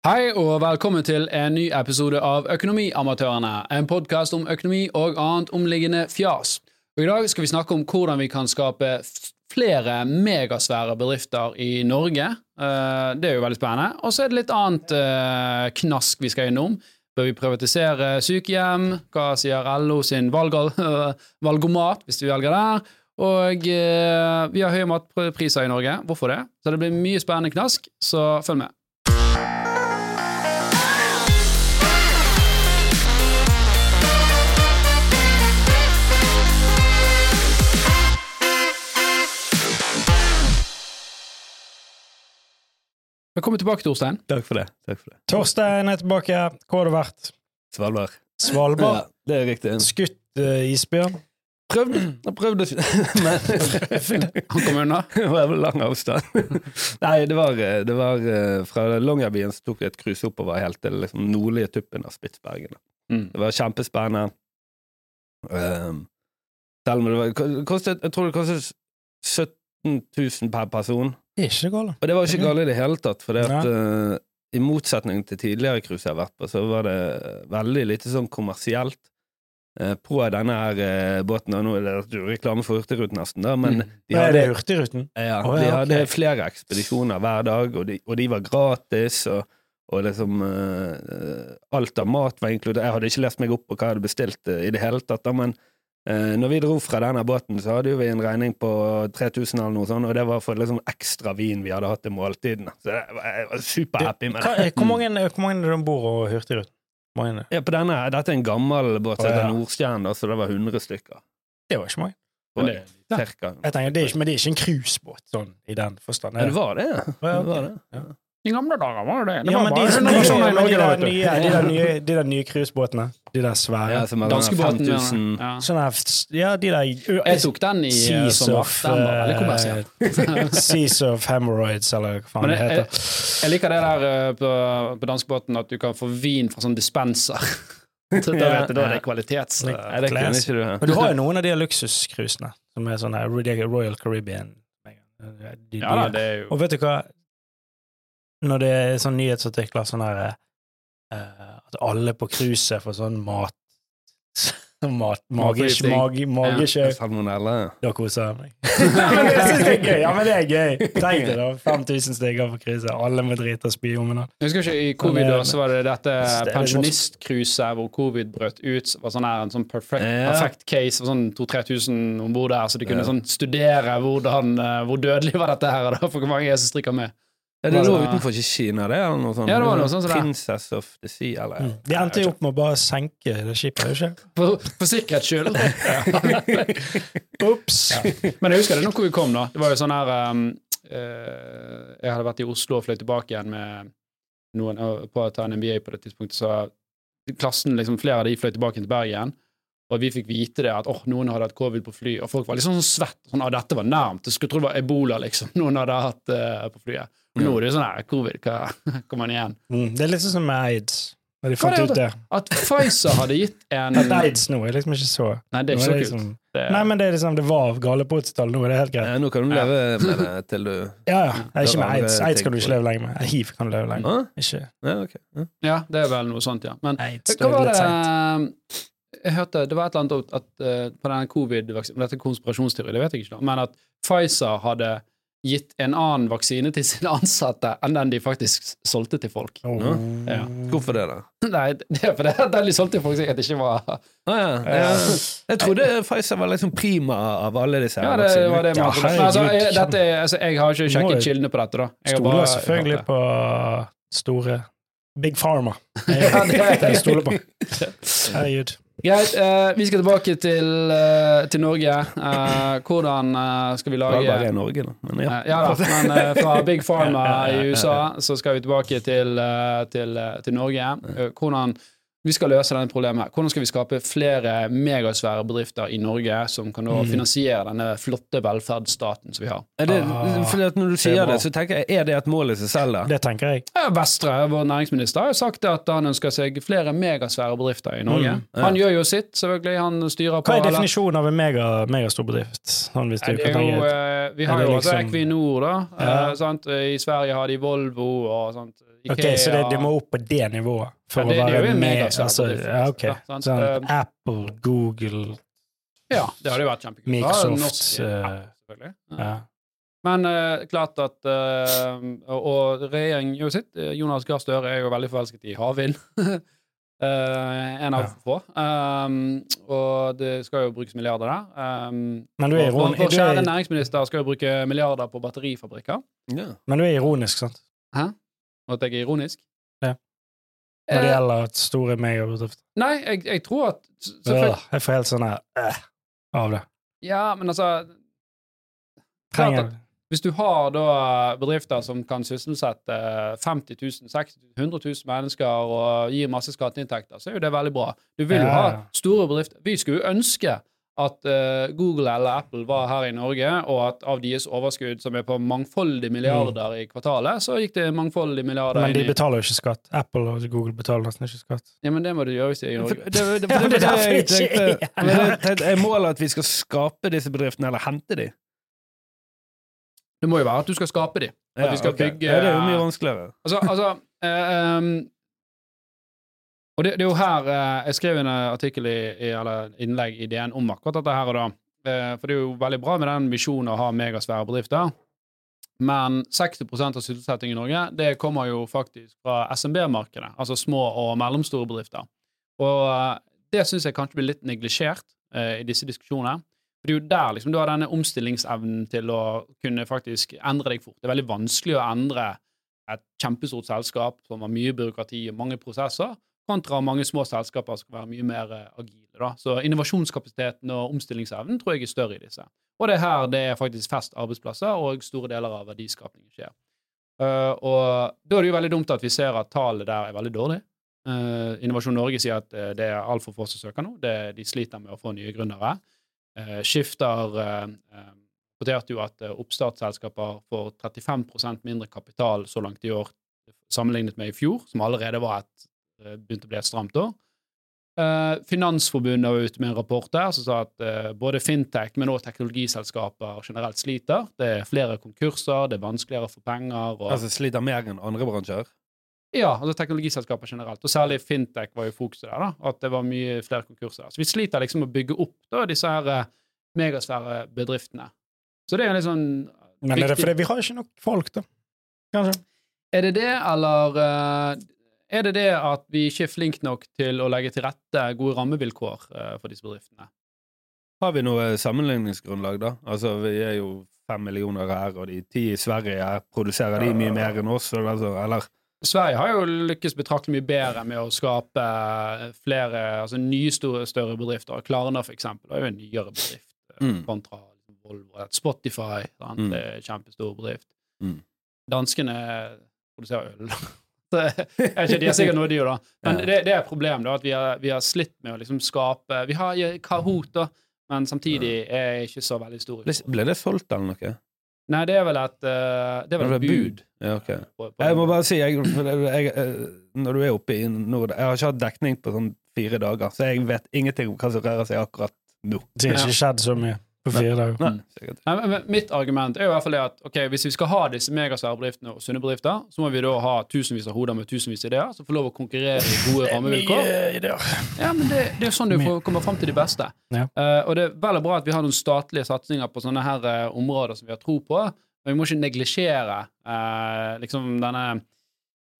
Hei og velkommen til en ny episode av Økonomiamatørene, en podkast om økonomi og annet omliggende fjas. Og I dag skal vi snakke om hvordan vi kan skape flere megasvære bedrifter i Norge. Eh, Det er jo veldig spennende. Og så er det litt annet eh, knask vi skal innom. Bør vi privatisere sykehjem? Hva sier LO sin valgomat, hvis vi velger der? Og eh, vi har høye matpriser i Norge. Hvorfor det? Så det blir mye spennende knask, så følg med. Velkommen tilbake, Torstein. Takk for det. Takk for det. Torstein er tilbake. Hvor har du vært? Svalbard. Svalbard? Ja, det er riktig. Skutt uh, isbjørn? Prøvde, jeg prøvde Men Han kom unna. det var lang avstand. Nei, det var, det var eh, Fra Longyearbyen så tok vi et cruise oppover helt til liksom nordlige tuppen av Spitsbergen. Mm. Det var kjempespennende. Um, selv om det var kostet, Jeg tror det kostet 17 000 per person. Det er ikke galt. Og det var ikke galt i det hele tatt, for uh, i motsetning til tidligere cruise jeg har vært på, så var det veldig lite sånn kommersielt uh, på denne her uh, båten. Og nå er det jo reklame for Hurtigruten nesten, da, men Mm. de er hadde, det Hurtigruten? ja, Å, de hadde okay. flere ekspedisjoner hver dag, og de, og de var gratis. og og liksom uh, Alt av mat var inkludert. Jeg hadde ikke lest meg opp på hva jeg hadde bestilt uh, i det hele tatt, da, men når vi dro fra denne båten, så hadde vi en regning på 3000 eller noe sånt, og det var for liksom ekstra vin vi hadde hatt til måltidene. Så jeg var, superhappy med det. hvor, mange, hvor mange er det om bord og Hurtigruten? Ja, på denne, dette er en gammel båt som heter ja. Nordstjerne, så det var 100 stykker. Det var ikke mange. Men det- Cirka. Jeg tenker, det ikke, men det er ikke en cruisebåt sånn, i den forstand. Ja, er det var det. Ja, det, var det. Ja. I gamle dager var det det. Ja, men de, der nye, cruisebåtene. De der svære. Ja, som er Danskebåten. Ja. Sånne her Ja, de der Jeg tok den i eh, Seas of, eh, Seas of Hemorrhoids, eller hva faen det heter. jeg, jeg liker det der eh, på, på danskebåten at du kan få vin fra sånn dispenser. Så da vet du, da er det kvalitets... Nei, det ikke du. Men du har jo noen av de luksuscruisene, som er sånn Royal Caribbean. De, de, Ja det er jo Og vet du hva? Når det er sånn nyhetsartikler sånn her eh, At alle på cruiset får sånn mat Mat, magisk, magi, magisk. Ja, Salmonella. Da koser jeg meg. jeg synes det er gøy! Ja, men det er gøy! Tenk deg da, 5000 stykker på cruiset, alle må drite og spy om hverandre. Jeg husker ikke, I covid da, så var det dette Det pensjonistcruiset hvor covid brøt ut. var sånn her, En sånn perfect, Ja. perfect case. var Sånn 2000-3000 om bord der, så de kunne Ja. sånn studere hvordan, eh, hvor dødelig var dette her, da, for hvor mange er som strikker med. Ja, det lå det- utenfor ikke Kina, det, eller noe sånt? Ja, det var noe sånt som det. Princess of the Sea, eller Mm. De endte jo opp med å bare senke det skipet, ikke? For, for sikkerhets skyld. Ops! Men jeg husker det nå hvor vi kom, da. Det var jo sånn her um, uh, Jeg hadde vært i Oslo og fløy tilbake igjen med noen uh, på å ta en MBA på det tidspunktet, så klassen, liksom, flere av de fløy tilbake til Bergen. Og vi fikk vite det at oh, noen hadde hatt covid på fly, og folk var liksom sånn svett. Sånn, ah, dette var nærmt. Jeg skulle tro det var ebola, liksom, noen hadde hatt uh, på flyet. Og nå er det jo sånn her, covid, hva kommer man igjen? Mm, det er litt sånn som med aids. Når de fant ut det? At Pfizer hadde gitt en At aids nå er liksom ikke så Nei, det er ikke så liksom, kult. Det er... Nei, men det er liksom Det var gale på 80-tallet, nå er det helt greit. Ja, nå kan du leve med det til du Ja, ja. Ikke med aids. Aids kan du ikke leve lenge med. Hiv kan du leve lenge med. Ikke Ja, okay. Ja. ja, det er vel noe sånt, ja. Men aids. Hva var det seint. Jeg hørte det var et eller annet at uh, på denne covid-vaksinen Dette er konspirasjonsteori, det vet jeg ikke, da, men at Pfizer hadde gitt en annen vaksine til sine ansatte enn den de faktisk solgte til folk. Oh. Ja. Hvorfor det, da? Nei, det er fordi den de solgte til folk sikkert ikke var ah, ja. ja. Jeg trodde Pfizer var liksom prima av alle disse her Ja, det vaksinene. var det man Ja, altså, jeg, dette, altså, jeg har ikke sjekket kildene på dette, da. Jeg Stoler bare selvfølgelig på store Big Pharma. Jeg, jeg, Jeg stoler på. Herregud. Greit, uh, vi skal tilbake til, uh, til Norge. Uh, hvordan skal vi lage Det er Norge, da. Men ja. Ja da, men fra Big Pharma i USA så skal vi tilbake til, til, til Norge. Hvordan vi skal løse denne problemet. Hvordan skal vi skape flere megasvære bedrifter i Norge som kan da Mm. finansiere denne flotte velferdsstaten som vi har? Er det, Ah, fordi at når du er sier det, det, så tenker jeg, er det et mål i seg selv, da? Det tenker jeg. Ja, Vestre, vår næringsminister, har jo sagt at han ønsker seg flere megasvære bedrifter i Norge. Mm, ja. Han gjør jo sitt, selvfølgelig. Han styrer på Hva er definisjonen av en mega, megastor bedrift? Han du det er jo, eh, vi Er har jo liksom- Equinor, da. Ja. Eh, sant? I Sverige har de Volvo og sant? Ok, Så det, det må opp på det nivået for Ja, det- å det er jo være en med altså, ja, ok. Sånn, Eh, Apple, Google Ja, det hadde jo vært kjempekult. Microsoft, Ja, norsk, eh. Ja. ja. Men uh, klart at uh, og, og regjeringen sitt. Jonas Gahr Støre er jo veldig forelsket i havvind. uh, en av Ja. få. Um, og det skal jo brukes milliarder der. Um, Men du er ironisk, Vår kjære er, næringsminister skal jo bruke milliarder på batterifabrikker. Ja. men du er ironisk, sant? Og at jeg er ironisk. Ja. Når det Eh, gjelder store megabedrifter. nei, jeg, jeg tror at selvfølgelig, Øh, Jeg får helt sånn her øh, av det. Ja, men altså Trenger at Hvis du har da bedrifter som kan sysselsette 50 000, 60 000, 100 000 mennesker og gir masse skatteinntekter, så er jo det veldig bra. Du vil jo Ja, ha store bedrifter. Vi skulle jo ønske at uh, Google eller Apple var her i Norge, og at av deres overskudd, som er på mangfoldige milliarder i kvartalet, så gikk det mangfoldige milliarder Mm. Men de betaler jo ikke skatt. Apple og Google betaler nesten ikke skatt. Ja, men det må du gjøre hvis de er i Norge. det, det, det, det, jeg tenkte. er. Målet at vi skal skape disse bedriftene, eller hente de? Det må jo være at du skal skape de. At vi skal bygge ja, Det er jo mye vanskeligere. Altså, altså um, Og det, det er jo her eh, Jeg skrev en artikkel i, eller innlegg i DN om akkurat dette her og da. Eh, for det er jo veldig bra med den visjonen å ha megasvære bedrifter. Men 60% av sysselsettingen i Norge det kommer jo faktisk fra SMB-markedet, altså små og mellomstore bedrifter. Og eh, det syns jeg kanskje blir litt neglisjert eh, i disse diskusjonene. For det er jo der liksom, du har denne omstillingsevnen til å kunne faktisk endre deg fort. Det er veldig vanskelig å endre et kjempestort selskap som har mye byråkrati og mange prosesser, kontra mange små selskaper som skal være mye mer eh, agile. Da. Så innovasjonskapasiteten og omstillingsevnen tror jeg er større i disse. Og det er her det er faktisk fest arbeidsplasser, og store deler av verdiskapningen skjer. Uh, og da er det jo veldig dumt at vi ser at tallet der er veldig dårlig. Uh, Innovasjon Norge sier at uh, det er altfor få som søker nå. Det, de sliter med å få nye gründere. Skifter rapporterte jo at oppstartsselskaper får 35% mindre kapital så langt i år sammenlignet med i fjor, som allerede var et, eh, begynte å bli et stramt år. Eh, Finansforbundet var ute med en rapport der som sa at eh, både fintech, men også teknologiselskaper generelt sliter. Det er flere konkurser, det er vanskeligere å få penger. Og, Altså sliter mer enn andre bransjer? ja, altså teknologiselskaper generelt, og særlig fintech var jo fokuset der, da, at det var mye flere konkurser. Så vi sliter liksom å bygge opp da, disse her megasfære megasvære bedriftene. Så det er en litt sånn Men er det Viktig. fordi vi har ikke nok folk, da? Kanskje? Er det det, eller eh, er det det at vi ikke er flinke nok til å legge til rette gode rammevilkår eh, for disse bedriftene? Har vi noe sammenligningsgrunnlag, da? Altså, vi er jo fem millioner her, og de ti i Sverige her, produserer de mye mer enn oss? Altså, eller Sverige har jo lykkes betraktelig mye bedre med å skape flere altså nye store, større bedrifter. Klarna, for eksempel, er jo en nyere bedrift eh, Mm. kontra Volvo. Spotify sant? Mm. kjempestor bedrift. Mm. Danskene produserer øl. Så jeg ikke, De er sikkert noe, de gjør da. Men Ja. det, det er et problem, da, at vi har, vi har slitt med å liksom skape Vi har Kahoot, da, men samtidig er ikke så veldig stor. ble, ble det solgt, eller noe? Nei, det er vel et eh, Det er vel et bud. Ja, ok. på- på- Jeg må bare si, jeg, jeg, eh, når du er oppe i nord Jeg har ikke hatt dekning på sånn fire dager, så jeg vet ingenting om hva som rører seg akkurat nå. Det har ikke skjedd så mye på fire dager. Nei, sikkert. Nei, men- men Mitt argument er jo i hvert fall det at ok, hvis vi skal ha disse megasvære bedriftene og sunne bedrifter, så må vi da ha tusenvis av hoder med tusenvis av ideer som får lov å konkurrere i gode rammevilkår. Ja, men det, det er jo sånn du får, kommer fram til de beste. Ja. Uh, og det er veldig bra at vi har noen statlige satsinger på sånne her uh, områder som vi har tro på, men vi må ikke neglisjere uh, liksom denne,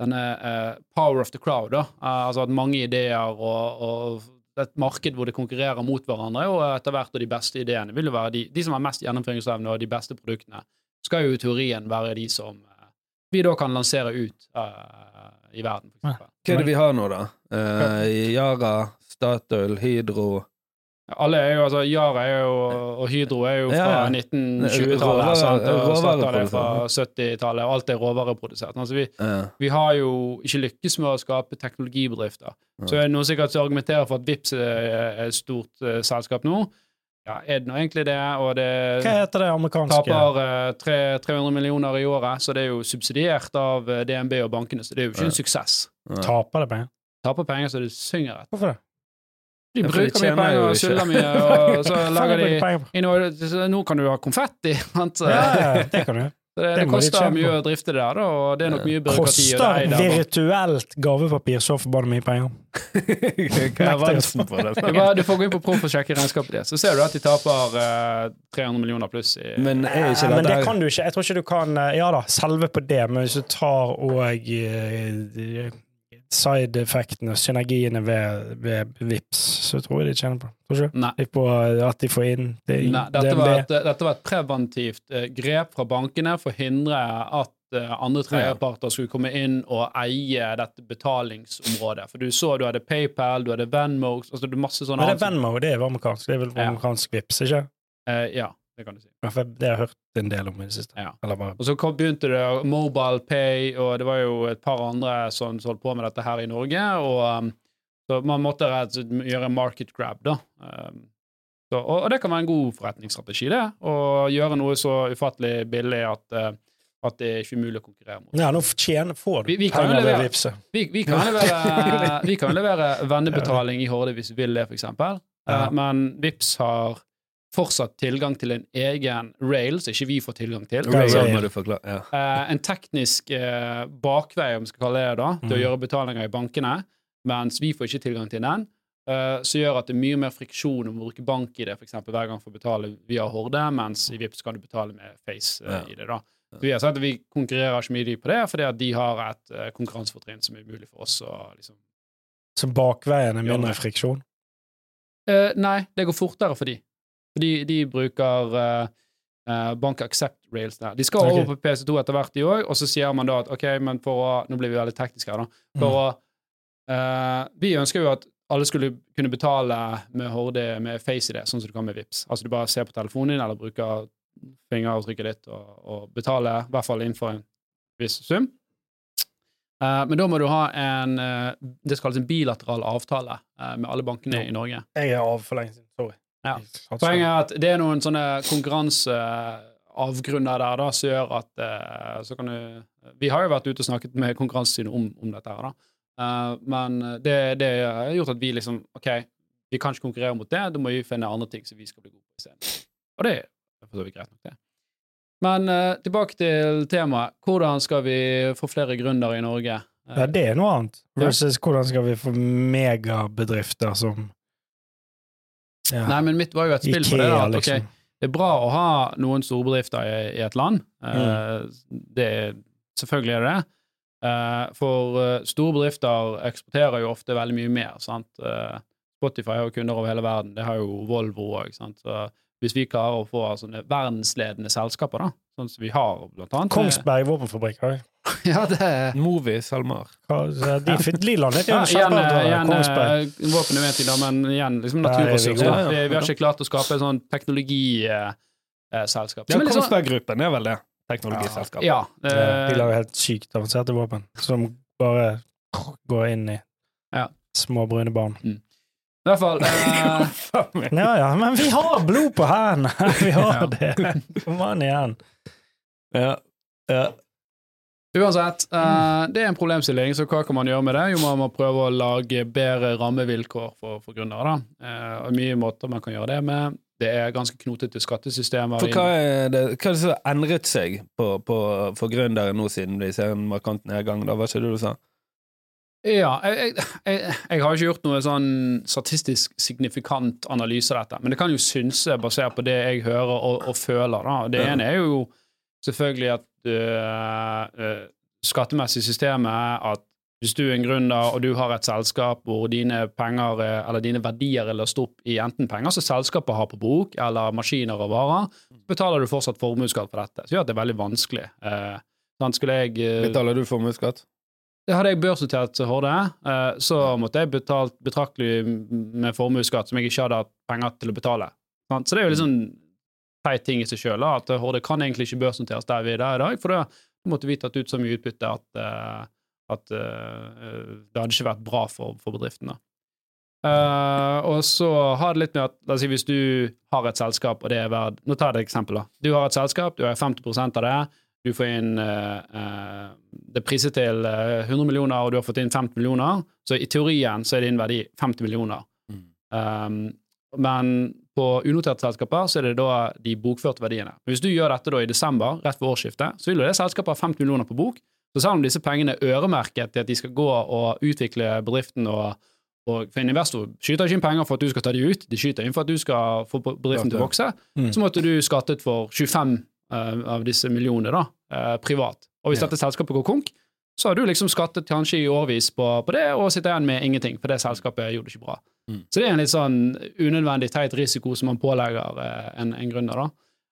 denne uh, power of the crowd. da. Uh, altså at mange ideer og, og et marked hvor det konkurrerer mot hverandre, og etter hvert og de beste ideene vil jo være de, de som har mest gjennomføringsevne og de beste produktene, skal jo i teorien være de som eh, vi da kan lansere ut uh, i verden. For. Hva er det vi har nå, da? Uh, Yara, Statoil, Hydro Alle er jo, altså Yara er jo, og Hydro er jo fra Ja, ja. 1920-tallet, og Statoil er fra 70-tallet, og alt er råvareprodusert. Altså vi, ja. vi har jo ikke lykkes med å skape teknologibedrifter. Så er det noen sikkert som argumenterer for at Vips er et stort uh, selskap nå. Ja, er det nå egentlig det? Og det Hva heter det amerikanske? taper uh, tre- 300 millioner i året, så det er jo subsidiert av eh, DNB og bankene, så det er jo ikke en suksess. Taper det penger? Taper penger så det synger etter. Hvorfor det? De Ja, bruker mye penger og skylder mye, og så lager de så nå kan du ha konfetti. sant? Ja, ja, det kan du. Det, Det det de koster mye å drifte det der, da, og det er nok mye byråkrati. det Koster er virtuelt gavepapir så forbanna mye penger? Hva er det? Du, bare, du får gå inn på Proff og sjekke regnskapet ditt, så ser du at de taper uh, 300 millioner pluss. I, Men er ikke Ja, men det kan du ikke. Jeg tror ikke du kan eh, Ja da, selve på det, men hvis du tar og eh, side-effektene, synergiene ved, ved VIPS, så tror jeg de tjener på det. På at de får inn det, Nei, dette, var et, dette var et preventivt uh, grep fra bankene for å hindre at eh, andre tredjeparter skulle komme inn og eie dette betalingsområdet. For du så du hadde PayPal, du hadde Venmo altså er masse sånne Men det er Venmo, det er amerikansk. Det er vel Ja. amerikansk VIPS, ikke? Uh, ja, det kan du si. Ja, for Det har jeg hørt en del om i det siste. Ja. Eller bare Og så kom, begynte det Mobile Pay, og det var jo et par andre som holdt på med dette her i Norge. Og um, Så man måtte rett gjøre market grab, da. Um, så, og, og det kan være en god forretningsstrategi, det. Å gjøre noe så ufattelig billig at, uh, at det er ikke umulig å konkurrere mot. Ja, nå tjener, får du Vi- vi penger ved levere. Vi, vi kan levere, vi kan levere vennebetaling i Horde hvis vi vil det, eksempel. Ja. Uh, men Vips har fortsatt tilgang til en egen rail, som ikke vi får tilgang til. Rail? må du forklare. Ja. Eh, en teknisk eh, bakvei, om vi skal kalle det det, da, til å Mhm. gjøre betalinger i bankene, mens vi får ikke tilgang til den, eh, som gjør at det er mye mer friksjon om å bruke bank-ID for eksempel, hver gang for å betale via Horde, mens i Vipps kan du betale med Face-ID. da. Så vi har sagt at vi konkurrerer ikke mye på det, fordi at de har et eh, konkurransefortrinn som er umulig for oss å liksom Så bakveien er mindre friksjon? Eh, Nei, det går fortere for de. Fordi de bruker eh, eh, Bank Accept Rails der. De skal okay. over på PC2 etter hvert, de òg, og så sier man da at ok, men for å Nå blir vi veldig tekniske her, da. For å uh, Vi ønsker jo at alle skulle kunne betale med Horde med FaceID, sånn som du kan med Vips. Altså du bare ser på telefonen din, eller bruker fingeravtrykket ditt og, og betaler, i hvert fall innenfor en viss sum. Uh, men da må du ha en uh, det skal kalles en bilateral avtale uh, med alle bankene i Norge. Jeg er av for lenge siden. Ja. Poenget er at det er noen sånne konkurranseavgrunner der da, som gjør at eh, så kan du Vi har jo vært ute og snakket med Konkurransetilsynet om, om dette her, da. Eh, men det, det har gjort at vi liksom OK, vi kan ikke konkurrere mot det, da må vi finne andre ting som vi skal bli gode på isteden. Og det er for så vidt greit nok, det. Men eh, tilbake til temaet. Hvordan skal vi få flere gründere i Norge? Ja, det er noe annet. Versus hvordan skal vi få megabedrifter som ja. Nei, men mitt var jo et spill på det. at, ok, liksom. Det er bra å ha noen storbedrifter i, i et land. Eh, det, selvfølgelig er det det. Uh, for uh, store bedrifter eksporterer jo ofte veldig mye mer. sant? Spotify har jo kunder over hele verden. Det har jo Volvo òg. Hvis vi klarer å få sånne verdensledende selskaper, da, sånn som vi har blant annet Kongsberg våpenfabrikk har. Ja, det er Movi, SalMar. De, de landet ja, igjen, kjempeavtale, igjen eh, våpen er jo da, men igjen liksom er naturressurser. gode. da. Vi, vi har ikke klart å skape et sånn teknologiselskap. Ja, Kongsberg-gruppen er vel det. Teknologiselskapet. Ja. Ja, eh, De lager helt sykt avanserte våpen som bare går inn i Ja. små brune barn. I hvert fall eh, Ja ja, men vi har blod på hendene! Vi har Ja. det! Kom an igjen. Ja. Ja. Uansett, eh, det er en problemstilling, så hva kan man gjøre med det? Jo, man må prøve å lage bedre rammevilkår for, for gründere. da. Eh, og mye måter man kan gjøre det med. Det er ganske knotete skattesystemer. For hva er det, hva er det som har endret seg på, på, for gründere nå, siden vi ser en markant nedgang? Da? Hva det du sa? Ja, jeg, jeg, jeg, jeg har ikke gjort noe sånn statistisk signifikant analyse av dette, men det kan jo synse basert på det jeg hører og, og føler. da. Det ene er jo selvfølgelig at uh, uh, skattemessig systemet er at hvis du er en gründer og du har et selskap hvor dine penger er- eller dine verdier er løst opp i enten penger som selskapet har på bok, eller maskiner og varer, betaler du fortsatt formuesskatt for dette. Så gjør at det er veldig vanskelig. Eh, jeg eh, Betaler du formuesskatt? hadde jeg børsnotert Horde, eh, så måtte jeg betalt betraktelig med formuesskatt som jeg ikke hadde hatt penger til å betale. Så det er jo sånn teit ting i seg sjøl, at det kan egentlig ikke børsnoteres der vi er der i dag, for da måtte vi tatt ut så mye utbytte at, eh, at eh, det hadde ikke vært bra for, for bedriften. Eh, og så har det litt med at la oss si hvis du har et selskap, og det er verd Nå tar jeg et eksempel. da. Du har et selskap, du har 50 av det. Du får inn uh, uh, Det priset til eh, 100 millioner, og du har fått inn 50 millioner. Så i teorien så er din verdi 50 millioner. Mm. Um, men på unoterte selskaper så er det da de bokførte verdiene. Hvis du gjør dette da i desember, rett ved årsskiftet, så vil jo det selskapet ha 50 millioner på bok. Så selv om disse pengene er øremerket til at de skal gå og utvikle bedriften og, og For en investor skyter ikke inn penger for at du skal ta de ut, de skyter inn for at du skal få bedriften til å vokse. Mm. Så måtte du skattet for 25 uh, av disse millionene da, uh, privat. Og hvis Ja. dette selskapet går konk, så har du liksom skattet kanskje i årevis på, på det, og sitter igjen med ingenting, for det selskapet gjorde det ikke bra. Så det er en litt sånn unødvendig teit risiko som man pålegger eh, en, en gründer. da.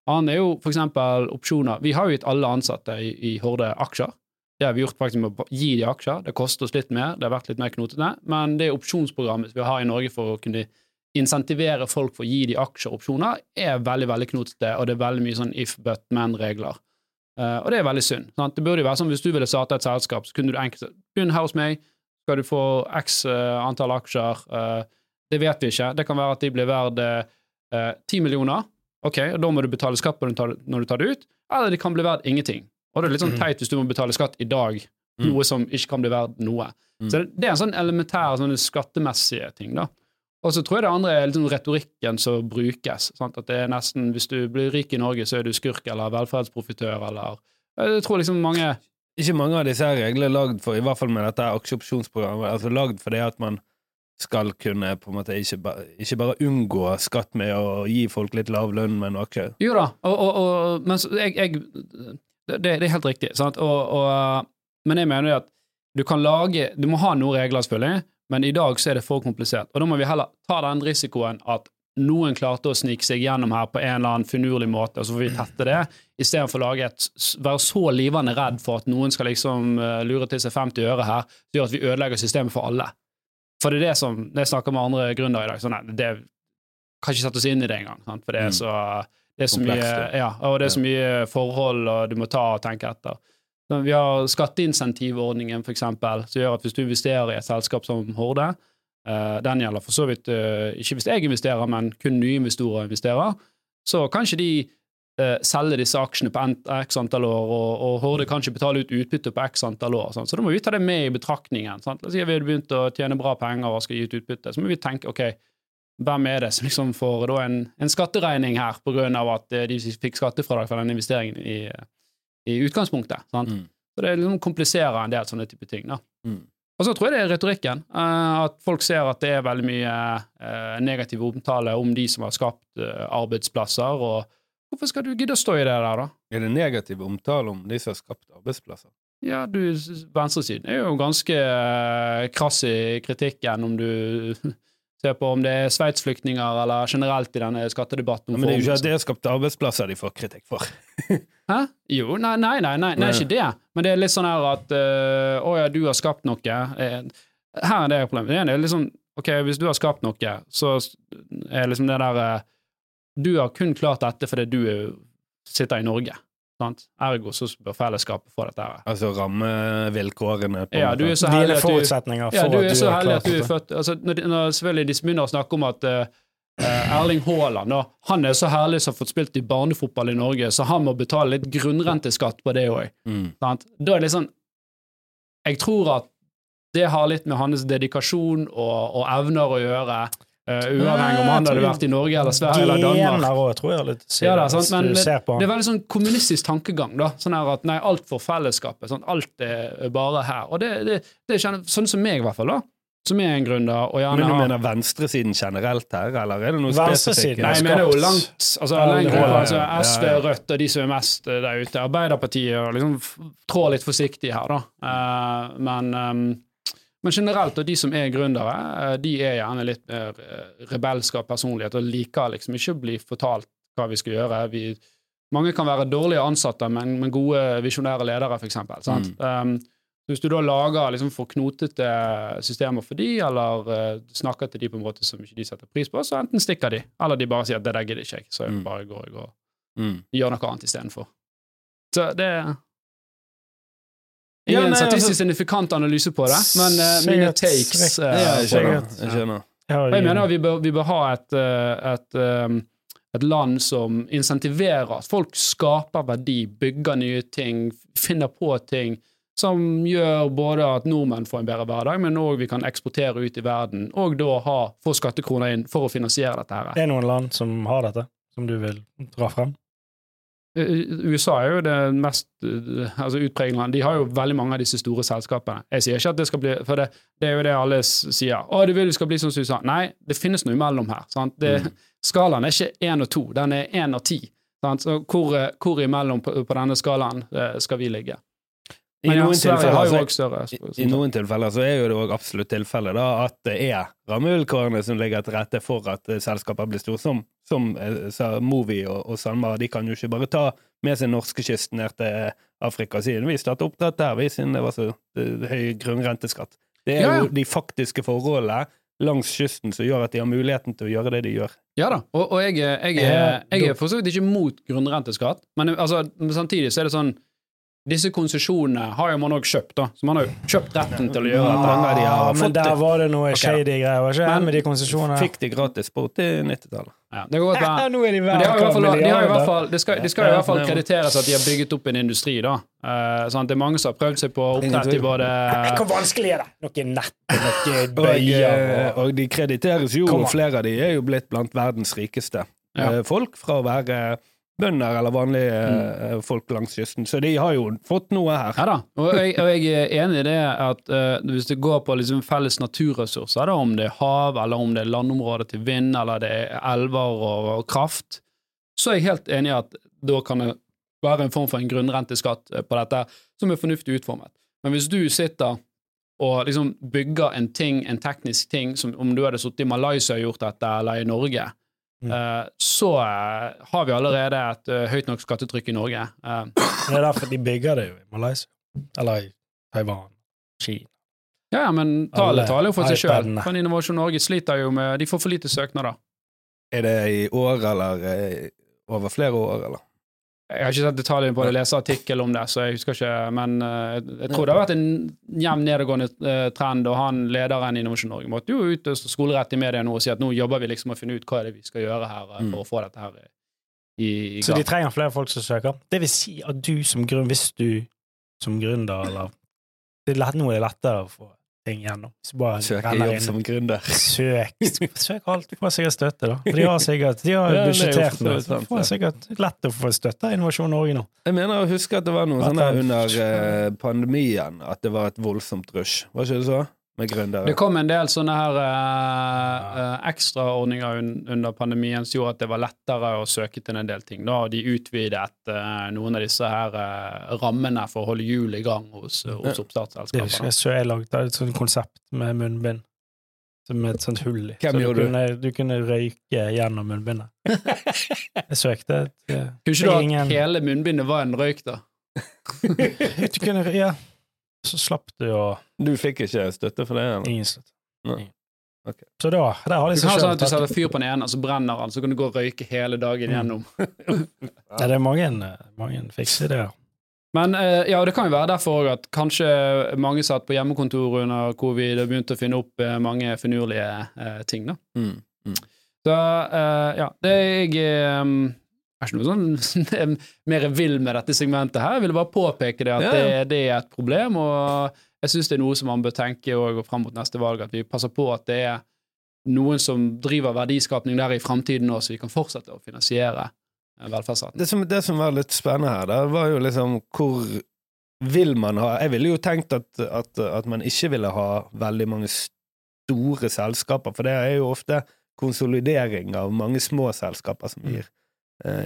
Annen er jo eksempel opsjoner. Vi har jo gitt alle ansatte i, i Horde aksjer. Det har vi gjort faktisk med å gi de aksjer. Det koster oss litt mer, det har vært litt mer knotete, men det opsjonsprogrammet vi har i Norge for å kunne insentivere folk for å gi de aksjer og opsjoner, er veldig veldig knotete, og det er veldig mye sånn if but men-regler. Uh, og det er veldig synd. Sant? Det burde jo være sånn hvis du ville starte et selskap, så kunne du enkelt begynn her hos meg, skal du få x uh, antall aksjer. eh, det vet vi ikke. Det kan være at de blir verd eh, 10 millioner. Ok, og Da må du betale skatt når du tar- det ut, eller de kan bli verdt ingenting. Og det er litt sånn teit hvis du må betale skatt i dag, Mm. noe som ikke kan bli verdt noe. Mm. Så det, det er en sånn elementær sånn skattemessige ting, da. Og så tror jeg det andre er liksom retorikken som brukes. Sant? At det er nesten, Hvis du blir rik i Norge, så er du skurk eller velferdsprofitør eller Jeg tror liksom mange Ikke mange av disse reglene er lagd for, i hvert fall med dette aksjeopsjonsprogrammet, altså lagd for det at man skal kunne på en måte ikke, ba, ikke bare unngå skatt med å gi folk litt lav lønn med noe. Jo da, og, og, og, men jeg, jeg det, det er helt riktig. Sant? Og, men jeg mener jo at du kan lage Du må ha noen regler, selvfølgelig, men i dag så er det for komplisert. Og da må vi heller ta den risikoen at noen klarte å snike seg gjennom her på en eller annen finurlig måte, og så får vi tette det, istedenfor å lage et, være så livende redd for at noen skal liksom eh, lure til seg 50 øre her, som gjør at vi ødelegger systemet for alle. For det er det som Når jeg snakker med andre gründere i dag, sånn nei, det kan ikke sette oss inn i det engang, sant? for det er Mm. så det er så mye, ja. og det er så mye forhold og du må ta og tenke etter. Så Vi har skatteinsentivordningen, eksempel, som gjør at hvis du investerer i et selskap som Horde, eh, den gjelder for så vidt eh, ikke hvis jeg investerer, men kun nye investorer investerer, så kan ikke de selge disse aksjene på x antall år, og, og Horde kan ikke betale ut utbytte på x antall år. Sant? Så da må vi ta det med i betraktningen. Sant? La oss si vi har begynt å tjene bra penger og skal gi ut utbytte, så må vi tenke ok, hvem er det som liksom får en, en skatteregning her av at eh, de fikk skattefradrag for den investeringen i, i utgangspunktet? Sant? Mm. Så det liksom kompliserer en del sånne type ting. da. Mm. Og så tror jeg det er retorikken. eh, at folk ser at det er veldig mye eh, negativ omtale om de som har skapt eh, arbeidsplasser. og Hvorfor skal du gidde å stå i det der, da? Er det negativ omtale om de som har skapt arbeidsplasser? Ja, du, Venstresiden er jo ganske eh, krass i kritikken om du ser på om det er Sveits-flyktninger eller generelt i denne skattedebatten. Ja, men det er jo ikke at det har skapt arbeidsplasser de får kritikk for. Hæ? Jo, nei, nei, nei, nei, nei, ikke det. Men det er litt sånn her at øh, Å ja, du har skapt noe. Eh, Her er det problemet. Det er er liksom Ok, hvis du har skapt noe, så er liksom det der Du har kun klart dette fordi du er, sitter i Norge. Sant? Ergo så bør fellesskapet få dette her. Altså rammevilkårene på Ja, du er så heldig at du ja, du er så heldig at du er født altså, når, når selvfølgelig de begynner å snakke om at eh, Erling Haaland han er så herlig som har fått spilt i barnefotball i Norge, så han må betale litt grunnrenteskatt på det òg. Mm. Da er det sånn Jeg tror at det har litt med hans dedikasjon og, og evner å gjøre, eh, uavhengig om han hadde vært i Norge eller Sverige eller Danmark. Gener tror jeg. Litt, Ja, da, sant, men det, det er veldig sånn kommunistisk tankegang. da, sånn her at nei, alt for fellesskapet. Sånn, alt er bare her. Og det, det, det kjenner sånn som meg, i hvert fall, da, som er en gründer og gjerne Men du har mener venstresiden generelt her, eller er det noe spesifikt? Nei, jeg mener jo langt altså, lenger, altså, SV. Rødt og de som er mest eh, der ute. Arbeiderpartiet og liksom trår litt forsiktig her, da. Uh, men, ehm, men generelt, og de som er gründere, eh, de er gjerne litt mer eh, rebelske av personlighet og liker liksom ikke å bli fortalt hva vi skal gjøre. Vi, mange kan være dårlige ansatte, men, men gode visjonære ledere, for eksempel. Um, hvis du da lager liksom for knotete systemer for de, eller uh, snakker til de på en måte som ikke de setter pris på, så enten stikker de, eller de bare sier at 'det der gidder ikke jeg', så jeg Mm. bare går jeg og Mm. gjør noe annet istedenfor. Så det er Ja, nei, statistisk altså- signifikant analyse på det, men uh, mine Sikkert- takes eh, Ja, jeg skjønner. Jeg skjønner. Ja, jeg mener at vi bør, vi bør ha et, eh, et, et land som insentiverer at folk skaper verdi, bygger nye ting, finner på ting, som gjør både at nordmenn får en bedre hverdag, men òg vi kan eksportere ut i verden, og da ha, få skattekroner inn for å finansiere dette her. Det er noen land som har dette, som du vil dra frem? Eh, USA er jo det mest eh, altså utpregede land. De har jo veldig mange av disse store selskapene. Jeg sier ikke at det skal bli For det, det er jo det alle sier. 'Å, du vil det skal bli som USA'. Nei, det finnes noe imellom her. Sant? Det, Skalaen er ikke én og to, den er én og ti. Sant? Så hvor, eh, hvor imellom på, på denne skalaen eh, skal vi ligge? I noen tilfeller har så- større I, I noen tilfeller så er jo det òg absolutt tilfellet da, at det er rammevilkårene som ligger til rette for at eh, selskaper blir store, som, som eh, Movi og, og SalMar. De kan jo ikke bare ta med seg norskekysten ned til Afrika og si vi starter oppdrett der, vi, siden det var så eh, høy grunnrenteskatt. Det er Ja, ja. jo de faktiske forholdene langs kysten som gjør at de har muligheten til å gjøre det de gjør. Ja da, og, og jeg, jeg, er- jeg er for så vidt ikke mot grunnrenteskatt, men altså, samtidig så er det sånn disse konsesjonene har jo man òg kjøpt, da. Så man har jo kjøpt retten til å gjøre Ja, dette. de har Ja, men der det. var det noe Ok, shady greier, var ikke det? Men- Med de konsesjonene? Fikk de gratis på 80-90-tallet. Ja, det, går godt. Ja, nå er de Men de fall, de i hvert fall, det, skal, de skal i hvert fall krediteres at de har bygget opp en industri, da. Uh, sånn, det er mange som har prøvd seg på oppdrett i både Hvor vanskelig er det? Noe nett, noe bøyer eh, og og de krediteres jo, og flere av de er jo blitt blant verdens rikeste Ja. eh, folk, fra å være bønder eller vanlige mm. folk langs kysten. Så de har jo fått noe her. Ja da, og jeg, og jeg er enig i det at uh, hvis det går på liksom felles naturressurser, da, om det er hav, eller om det er landområder til vind, eller det er elver og, og kraft, så er jeg helt enig i at da kan det være en form for en grunnrenteskatt eh, på dette, som er fornuftig utformet. Men hvis du sitter og liksom bygger en ting, en teknisk ting, som om du hadde sittet i Malaysia og gjort dette, eller i Norge, Mm. eh, så eh, har vi allerede et eh, høyt nok skattetrykk i Norge. Eh, Det er derfor de bygger det jo i Malaysia. Eller i Taiwan. Kina. Ja, ja, men Alle tallet taler jo for seg sjøl. For Innovasjon Norge sliter jo med De får for lite søknader. Er det i år eller over flere år, eller? Jeg har ikke sett detaljene på det, jeg leser artikkel om det, så jeg husker ikke, men eh, jeg tror det har vært en jevn nedadgående eh, trend, og han lederen i Innovasjon Norge måtte jo ut og skolerett i media nå og si at nå jobber vi liksom å finne ut hva er det vi skal gjøre her eh, Mm. for å få dette her i, i Så de trenger flere folk som søker. Det vil si at du som grunn, hvis du som gründer, eller det er lett, Nå er det lettere å få ting gjennom. Søke jobb inn. som gründer. Søk, søk alt. Få får sikkert støtte, da. For de har sikkert de har Ja, det er budsjettert med Du får sikkert lett å få støtte av Innovasjon Norge nå. Jeg mener å huske at det var noe sånn der under eh, pandemien at det var et voldsomt rush. Var ikke det så? Med gründere. Det kom en del sånne her uh, uh, ekstraordninger un under pandemien som gjorde at det var lettere å søke til en del ting. Da og de utvidet uh, noen av disse her rammene for å holde hjul i gang hos, hos Det er oppstartsselskapene. ikke jeg lagde et sånt konsept med munnbind. Som Med et sånt hull i. Så du kunne, du kunne røyke gjennom munnbindet. Jeg søkte et Kunne ikke du ingen- at hele munnbindet var en røyk, da? Du kunne, ja. Så slapp du å Du fikk ikke støtte for det? Eller? Ingen støtte. Nei. Ingen. Ok. Så da, der har de seg kan ha sånn at du selv setter fyr på den ene, og så brenner den, så kan du gå og røyke hele dagen Mm. gjennom. Ja, det er mange, mange fikse ideer. Men eh, ja, det kan jo være derfor òg at kanskje mange satt på hjemmekontor under covid og begynte å finne opp eh, mange finurlige eh, ting, da. Mm. Mm. Så eh, ja, det er jeg er ikke noe sånn mer vill med dette segmentet her. Jeg ville bare påpeke det at Ja, det, ja. det er et problem, og jeg syns det er noe som man bør tenke og fram mot neste valg, at vi passer på at det er noen som driver verdiskapning der i framtiden òg, så vi kan fortsette å finansiere eh, velferdsstaten. Det som, det som var litt spennende her, det var jo liksom hvor vil man ha Jeg ville jo tenkt at, at, at man ikke ville ha veldig mange store selskaper, for det er jo ofte konsolidering av mange små selskaper som gir, eh,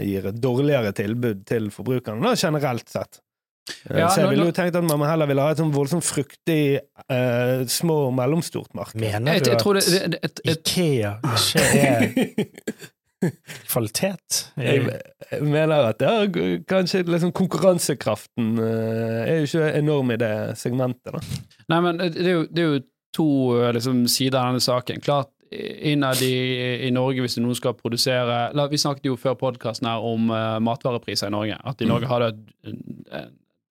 gir et dårligere tilbud til forbrukerne, da, generelt sett. Eh, Ja, så jeg ville jo tenkt at man heller ville ha et sånn voldsomt fruktig eh, små og mellomstort marked. Mener Jeg, du jeg tror at det, det, et, et, Ikea ikke er kvalitet? Jeg jeg mener at det er kanskje liksom konkurransekraften eh, er jo ikke enorm i det segmentet, da. Nei, men det er jo, det er jo to eh, liksom, sider av denne saken. Klart, innad i, i Norge, hvis noen skal produsere la, Vi snakket jo før podkasten her om uh, matvarepriser i Norge. At i Norge har det et, eh,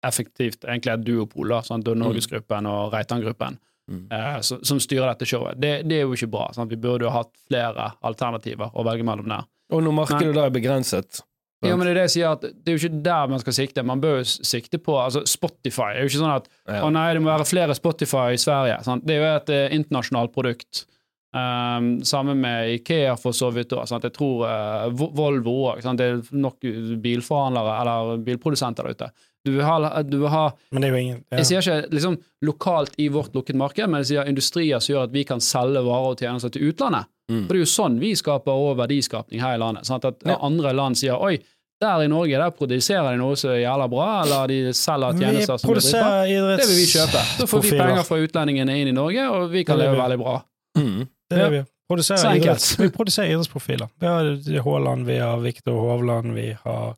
effektivt egentlig et duopol, sant? Norgesgruppen og Reitan-gruppen, Mm. uh, som, som styrer dette showet. Det, det er jo ikke bra. Sant? Vi burde jo hatt flere alternativer å velge mellom der. Og når markedet da er begrenset, Ja, men det er det jeg sier, at det er jo ikke der man skal sikte. Man bør jo sikte på altså Spotify. Det er jo ikke sånn at Ja. å nei, det må være flere Spotify i Sverige. Sant? Det er jo et eh, internasjonalt produkt. Um, sammen med Ikea for så vidt òg. Jeg tror uh, Volvo òg. Det er nok bilforhandlere eller bilprodusenter der ute. Du vil ha, du vil ha Men det er jo ingen ja. Jeg sier ikke liksom lokalt i vårt lukket marked, men jeg sier industrier som gjør at vi kan selge varer og tjenester til utlandet. Mm. For det er jo sånn vi skaper òg verdiskapning her i landet. Sant? At Ja. andre land sier oi, der i Norge der produserer de noe som er jævla bra, eller de selger Vi tjenester som er dritbra. Det vil vi kjøpe. Så får vi penger fra utlendingene inn i Norge, og vi kan leve veldig bra. Mm. Det er Ja. vi produserer. Så enkelt. idretts, vi produserer idrettsprofiler. Vi har Haaland, vi har Viktor Hovland, vi har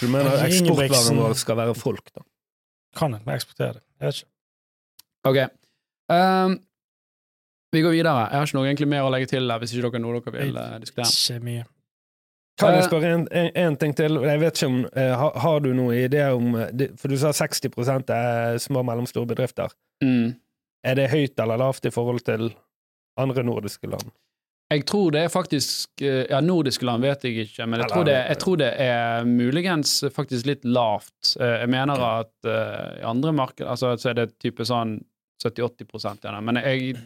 Du mener Ingebrigtsen- vår skal være folk, da? Kan vi eksportere det? Jeg vet ikke. Ok. Um, vi går videre. Jeg har ikke noe egentlig mer å legge til der, hvis ikke dere har noe dere vil uh, diskutere. Ikke mye. Kan jeg Eh, spørre en, en, en ting til? Jeg vet ikke om, uh, har, har du noen idé om For du sa 60% er små og mellomstore bedrifter. Mm. Er det høyt eller lavt i forhold til andre nordiske land? Jeg tror det er faktisk eh, Ja, nordiske land vet jeg ikke, men jeg Eller- tror det, jeg tror det er muligens faktisk litt lavt. Eh, Jeg mener at eh, i andre marked altså, så er det type sånn 70-80 igjen. Men jeg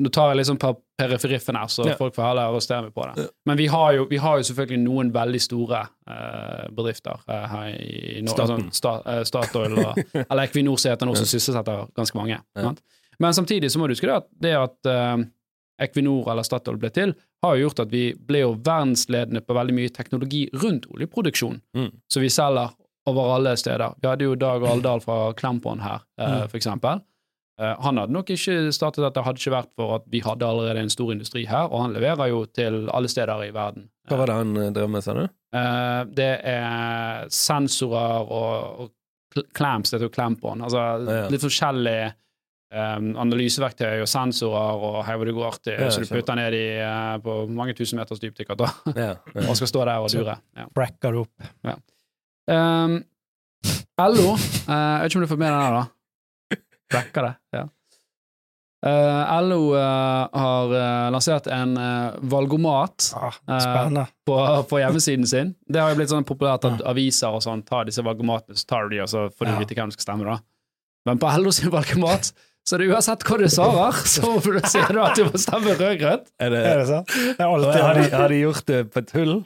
nå tar jeg liksom på periferiffen her, så Ja. folk får heller arrestere meg på det. Ja. Men vi har, jo, vi har jo selvfølgelig noen veldig store uh, bedrifter uh, her i, Norge. Staten. Altså, sta, Statoil og Eller Equinor som heter noe som sysselsetter ganske mange. Ja. Men samtidig så må du huske det at det at uh, Equinor eller Statoil ble til, har jo gjort at vi ble jo verdensledende på veldig mye teknologi rundt oljeproduksjon. Mm. Så vi selger over alle steder. Vi hadde jo Dag Aldal fra Klempon her, uh, for eksempel. Eh, han hadde nok ikke startet dette, hadde ikke vært for at vi hadde allerede en stor industri her, og han leverer jo til alle steder i verden. Hva var det han drev med, sa du? Det er sensorer og, og clamps, det heter jo Clampon. Altså Ja, ja. litt forskjellige um, analyseverktøy og sensorer og hei hvor det går til, Ja, så du putter ned i uh, på mange tusen meters dyp sikkert, da, Ja, ja. og skal stå der og dure. Ja. Bracker det opp. Um, LO, uh, jeg vet ikke om du får med den da. Brekker det, ja. Uh, LO uh, har uh, lansert en eh, valgomat Ah, Eh, på, på hjemmesiden sin. Det har jo blitt sånn populært at aviser og sånn tar disse valgomatene, så tar du de, og så får du Ja. vite hvem du skal stemme, da. Men på LO sin valgomat så er det uansett hva du svarer, så sier du at du må stemme rød-grønt. Er det, Er det sant? Det er har, de, har de gjort det på tull?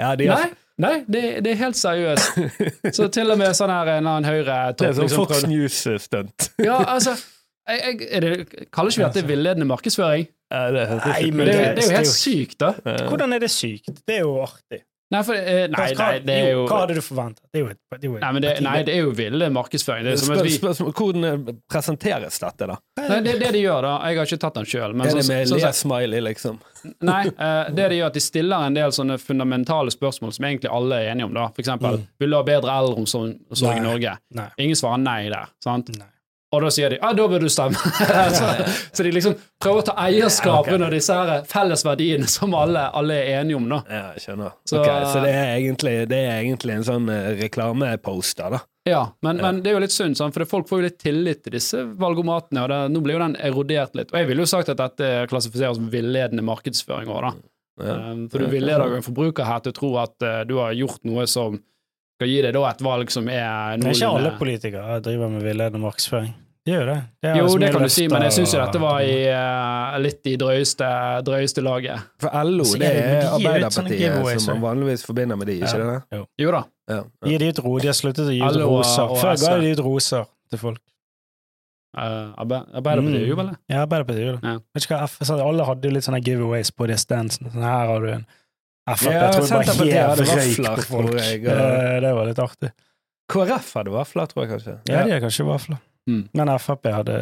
Ja, de har, Nei, nei det, det er helt seriøst. Så til og med sånn her en annen høyre det er sånn liksom Fox News-stunt. Ja, altså jeg, jeg, er det, Kaller ikke vi dette villedende markedsføring? Ja, det Nei, men Det, er det er jo er helt sykt, da. Hvordan er det sykt? Det er jo artig. Nei, for, eh, nei, hva, nei, det er jo Hva hadde du forventet? Det er jo et, det er jo Nei, det, nei, det er jo ville markedsføring. Det er som at Spør, vi hvordan eh, presenteres dette, da? Nei, det, det de gjør, da Jeg har ikke tatt den sjøl, men Er det sånn- med sånn le-smiley, liksom? Nei, eh, det de gjør, at de stiller en del sånne fundamentale spørsmål som egentlig alle er enige om. da. For eksempel, Mm. vil du ha bedre eldreomsorg omsorg i Norge? Nei. Ingen svarer nei der. sant? Nei. Og da sier de ja, da bør du stemme. så, så de liksom prøver å ta eierskap Ja, ok. under disse her fellesverdiene som alle, alle er enige om. da. Ja, jeg skjønner. Så- okay, så det, er egentlig, det er egentlig en sånn eh, reklameposter, da? Ja, men, men det er jo litt synd, for folk får jo litt tillit til disse valgomatene, og det, nå blir jo den erodert litt. Og jeg ville jo sagt at dette klassifiseres som villedende markedsføring òg, da. Ja. Um, For du villeder jo en forbruker her til å tro at eh, du har gjort noe som skal gi deg da et valg som er Men ikke alle noenlunde politikere driver med villedende markedsføring. De gjør jo det. det Jo, det kan du si, men jeg syns jo dette var i, uh, litt i drøyeste, drøyeste laget. For LO, det er det- er Arbeiderpartiet giveaways, som man vanligvis forbinder med de, ikke Ja. det? Jo da. Ja. Gir de ut ro? De har sluttet å gi ut roser. Før ga SV. de ut roser til folk. Uh, Arbeiderpartiet Mm. gjorde vel det? Ja, Arbeiderpartiet gjør det. Ja. Hva F så Alle hadde jo litt sånne giveaways på de standsene. Sånn, her har du en Frp. Ja, jeg tror bare var helt røyk på folk. jeg, og- det, Det var litt artig. KrF hadde vafler, tror jeg kanskje. Ja, de har kanskje vafler. Mm. Men Frp hadde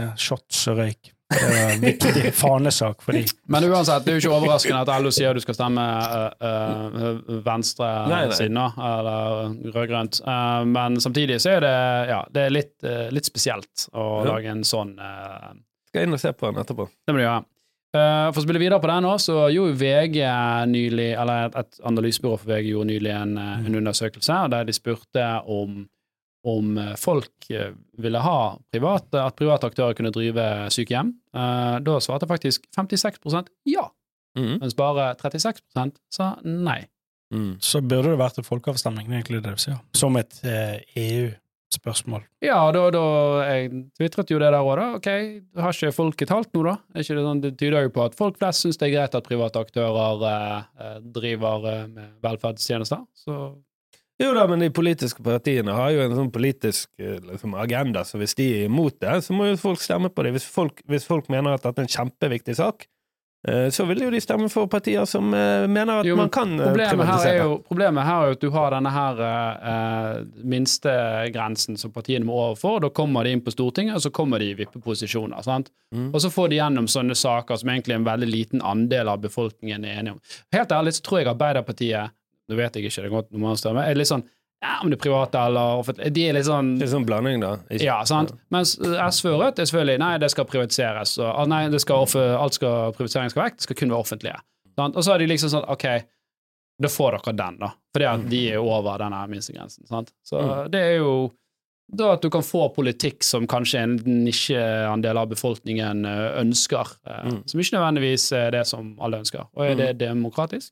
ja, shots og røyk. Det var en viktig fanesak for dem. Men uansett, det er jo ikke overraskende at LO sier du skal stemme uh, uh, Nei, nei. eller rød-grønt. Uh, men samtidig så er det, ja, det er litt, uh, litt spesielt å Ja. lage en sånn uh, Skal inn og se på den etterpå. Det må du gjøre. Uh, for å spille videre på den nå, så gjorde VG nylig, eller et, et analysebyrå for VG gjorde nylig en, uh, en undersøkelse der de spurte om om uh, folk uh, ville ha private, at private aktører kunne drive sykehjem. Uh, da svarte faktisk 56% ja, mm. mens bare 36% sa nei. Mm. så burde det vært en folkeavstemning, egentlig det du sier. Som et eh, EU-spørsmål. Ja, da, da Jeg tvitret jo det der òg, da. Ok, har ikke folket talt nå, da? Er ikke det, sånn, det tyder jo på at folk flest syns det er greit at private aktører eh, eh, driver eh, med velferdstjenester. Så Jo da, men de politiske partiene har jo en sånn politisk eh, liksom, agenda, så hvis de er imot det, så må jo folk stemme på det. Hvis folk, hvis folk mener at dette er en kjempeviktig sak, eh, så vil jo de stemme for partier som eh, mener at Jo, man kan problemet privatisere. her, er jo, problemet her er jo at du har denne her eh, minstegrensen som partiene må overfor. Da kommer de inn på Stortinget, og så kommer de i vippeposisjoner. sant? Mm. Og så får de gjennom sånne saker som egentlig en veldig liten andel av befolkningen er enige om. Helt ærlig så tror jeg Arbeiderpartiet Nå vet jeg ikke, det godt når man stemmer, er litt sånn ja, om det er private eller offentlige De er litt sånn Det er sånn blanding, da. Ikke- ja, sant? Mens SV og Rødt er selvfølgelig nei, det skal privatiseres. Og, ah, nei, det skal alt skal, privatisering skal vekk, det skal kun være offentlige. Sant? Og så er de liksom sånn OK, da får dere den, da. Fordi at de er over denne minstegrensen. Sant? Så Mm. det er jo da at du kan få politikk som kanskje en nisjeandel av befolkningen eh, ønsker, eh, Mm. som ikke nødvendigvis er det som alle ønsker. Og er det demokratisk?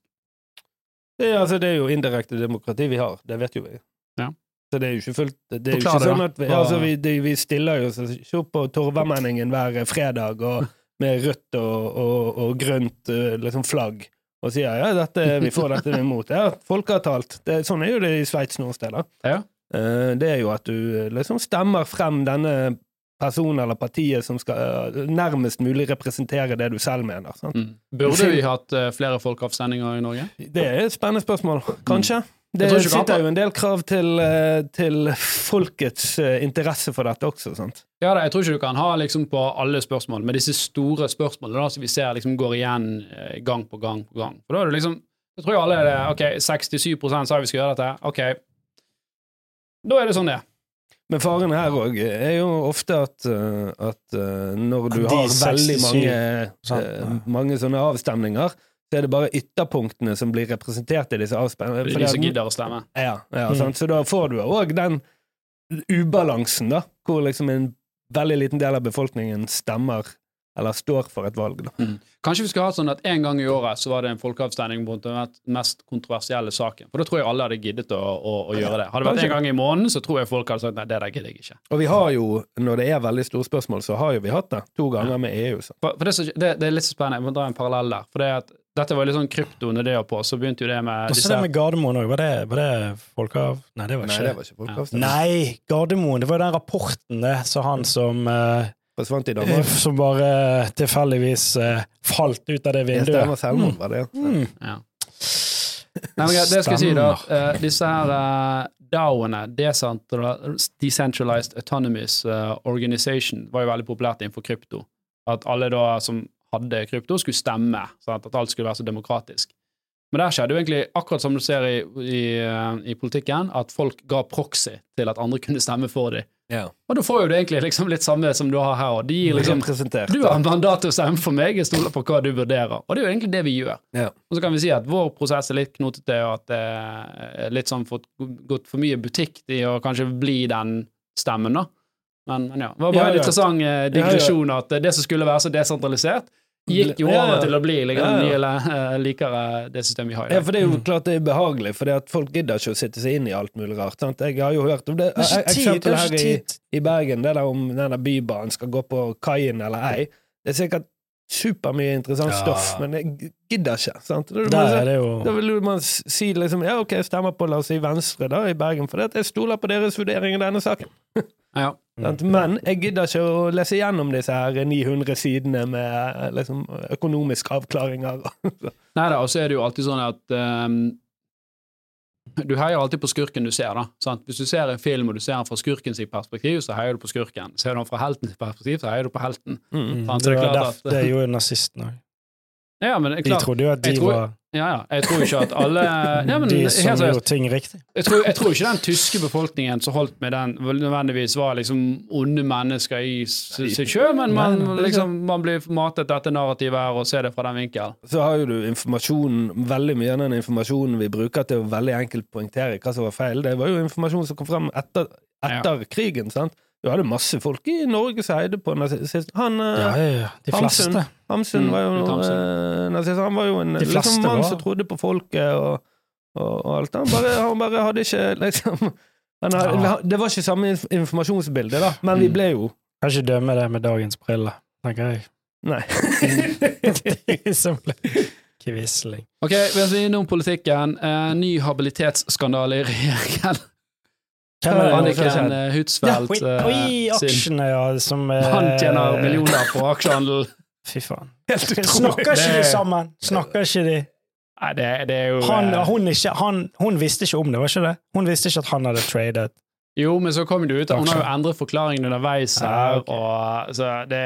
Det, altså, det er jo indirekte demokrati vi har, det vet jo vi. Ja. Så det er jo ikke fullt Det er jo ikke sånn at vi, altså, vi, det, vi stiller jo opp på Torvamenningen hver fredag og, med rødt og, og, og grønt eh, liksom flagg og sier ja, dette, vi får dette imot. Ja, folk har talt. Det, sånn er jo det i Sveits noen steder. Ja. Eh, Det er jo at du eh, liksom stemmer frem denne personen eller partiet som skal eh, nærmest mulig representere det du selv mener. Sant? Mm. Burde vi hatt eh, flere folkeavstemninger i Norge? Det er et spennende spørsmål. Kanskje. Det du kan sitter jo en del krav til, eh, til folkets interesse for dette også, sant? Ja, da, jeg tror ikke du kan ha liksom på alle spørsmål, men disse store spørsmålene da, som vi ser liksom går igjen gang på gang på gang. For da er det liksom Jeg tror jo alle er det Ok, 67% sa vi skal gjøre dette. Ok. Da er det sånn det er. Men faren her òg er jo ofte at, eh, at eh, når du har veldig mange, sant, eh, mange sånne avstemninger, så er det bare ytterpunktene som blir representert i disse avstemningene. De som gidder å stemme. Ja, ja Mm. sant? Så da får du òg den ubalansen, da, hvor liksom en veldig liten del av befolkningen stemmer eller står for et valg. Da. Kanskje vi skulle ha sånn at en gang i året så var det en folkeavstemning på den mest kontroversielle saken. For da tror jeg alle hadde giddet å, å, å gjøre det. Hadde det vært en gang i måneden, så tror jeg folk hadde sagt nei, det der gidder jeg ikke. Og vi har jo, når det er veldig store spørsmål, så har jo vi hatt det to ganger med EU. Så. For, for det, det, det er litt spennende, jeg må dra en parallell der. For det at dette var litt sånn krypto når det var på, så begynte jo det med Og så disse det med Gardermoen òg. Var, det- var det folkeav... Nei, det var Nei, ikke det var ikke folkeavstemning. Nei, Gardermoen. Det var jo den rapporten det, sa han som eh, Forsvant i Danmark. Som bare tilfeldigvis eh, falt ut av det vinduet. vinduet. stemmer selvmord, var det. Mm. Ja. Nei, men det skal jeg si, da. Uh, disse her uh, DAO-ene, Decentralized Autonomous eh, Organization, var jo veldig populært innenfor krypto. At alle da som hadde krypto, skulle stemme. Sant? At alt skulle være så demokratisk. Men der skjedde jo egentlig akkurat som du ser i, i, eh, i politikken, at folk ga proxy til at andre kunne stemme for dem. Ja. Og da får jo du egentlig liksom litt samme som du har her. De gir liksom du har mandat til å stemme for meg, jeg stoler på hva du vurderer. Og det er jo egentlig det vi gjør. Yeah. Og så kan vi si at vår prosess er litt knotete, og at det er litt sånn fått gått for mye butikk i å kanskje bli den stemmen, da. Men, men ja. Det var bare Ja, en interessant eh, digresjon at det som skulle være så desentralisert, gikk jo Ja, ja. over til å bli liksom, Ja, eh, likere det systemet vi har i dag. Ja, for det er jo klart det er behagelig, for folk gidder ikke å sitte seg inn i alt mulig rart. Sant? Jeg har jo hørt om det. Det er ikke tid, det er her ikke i, tid. i Bergen, det der om den bybanen skal gå på kaien eller ei. Det er sikkert supermye interessant Ja. stoff, men jeg gidder ikke. Sant? Da, vil man, er det jo da vil man si liksom ja, ok, jeg stemmer på la oss si Venstre da i Bergen, for det, jeg stoler på deres vurdering i denne saken. Ja. Sant? Men jeg gidder ikke å lese gjennom disse her 900 sidene med eh, liksom, økonomiske avklaringer. Nei da, og så er det jo alltid sånn at um, du heier alltid på skurken du ser, da. Sant? Hvis du ser en film og du ser den fra skurkens perspektiv, så heier du på skurken. Ser du den fra heltens perspektiv, så heier du på helten. Mm. Det, det er var derf, at det gjorde nazisten òg. Ja, men er De trodde jo at de jeg tror- var Ja, ja. Jeg tror ikke at alle ja, men, de som gjorde ting riktig. jeg, tror, jeg tror ikke den tyske befolkningen som holdt med den, nødvendigvis var liksom onde mennesker i seg sjøl, men man, liksom, man blir matet dette narrativet her og ser det fra den vinkel. Så har jo du informasjonen, veldig mye av den informasjonen vi bruker til å veldig enkelt poengtere hva som var feil, det var jo informasjon som kom frem etter, etter krigen, sant? Du hadde masse folk i Norge som heide på nazist. Han, eh, Ja, ja, ja. De Hamsun. Hamsun var jo mm, eh, nazist. Han var jo en liksom, mann som trodde på folket, og, og, og alt. Han bare, han bare hadde ikke liksom han hadde, Ja. Det var ikke samme inf- informasjonsbilde, da, men vi Mm. ble jo Kan ikke dømme det med dagens briller, tenker jeg. Nei. Kvisling. Ok, vi er innom politikken, eh, ny habilitetsskandale i regjeringen. Anniken Ja, eh, eh, aksjene, ja, som eh, Han tjener millioner på aksjehandel. Fy faen. Helt utrolig. Snakker ikke de sammen? Snakker ikke de? Nei, det, det er jo Han, eh, hun, ikke, han, hun visste ikke om det, var ikke det? Hun visste ikke at han hadde tradet. Jo, men så kom det ut. Hun har jo endret forklaringen underveis Ja, her, ok. og så det,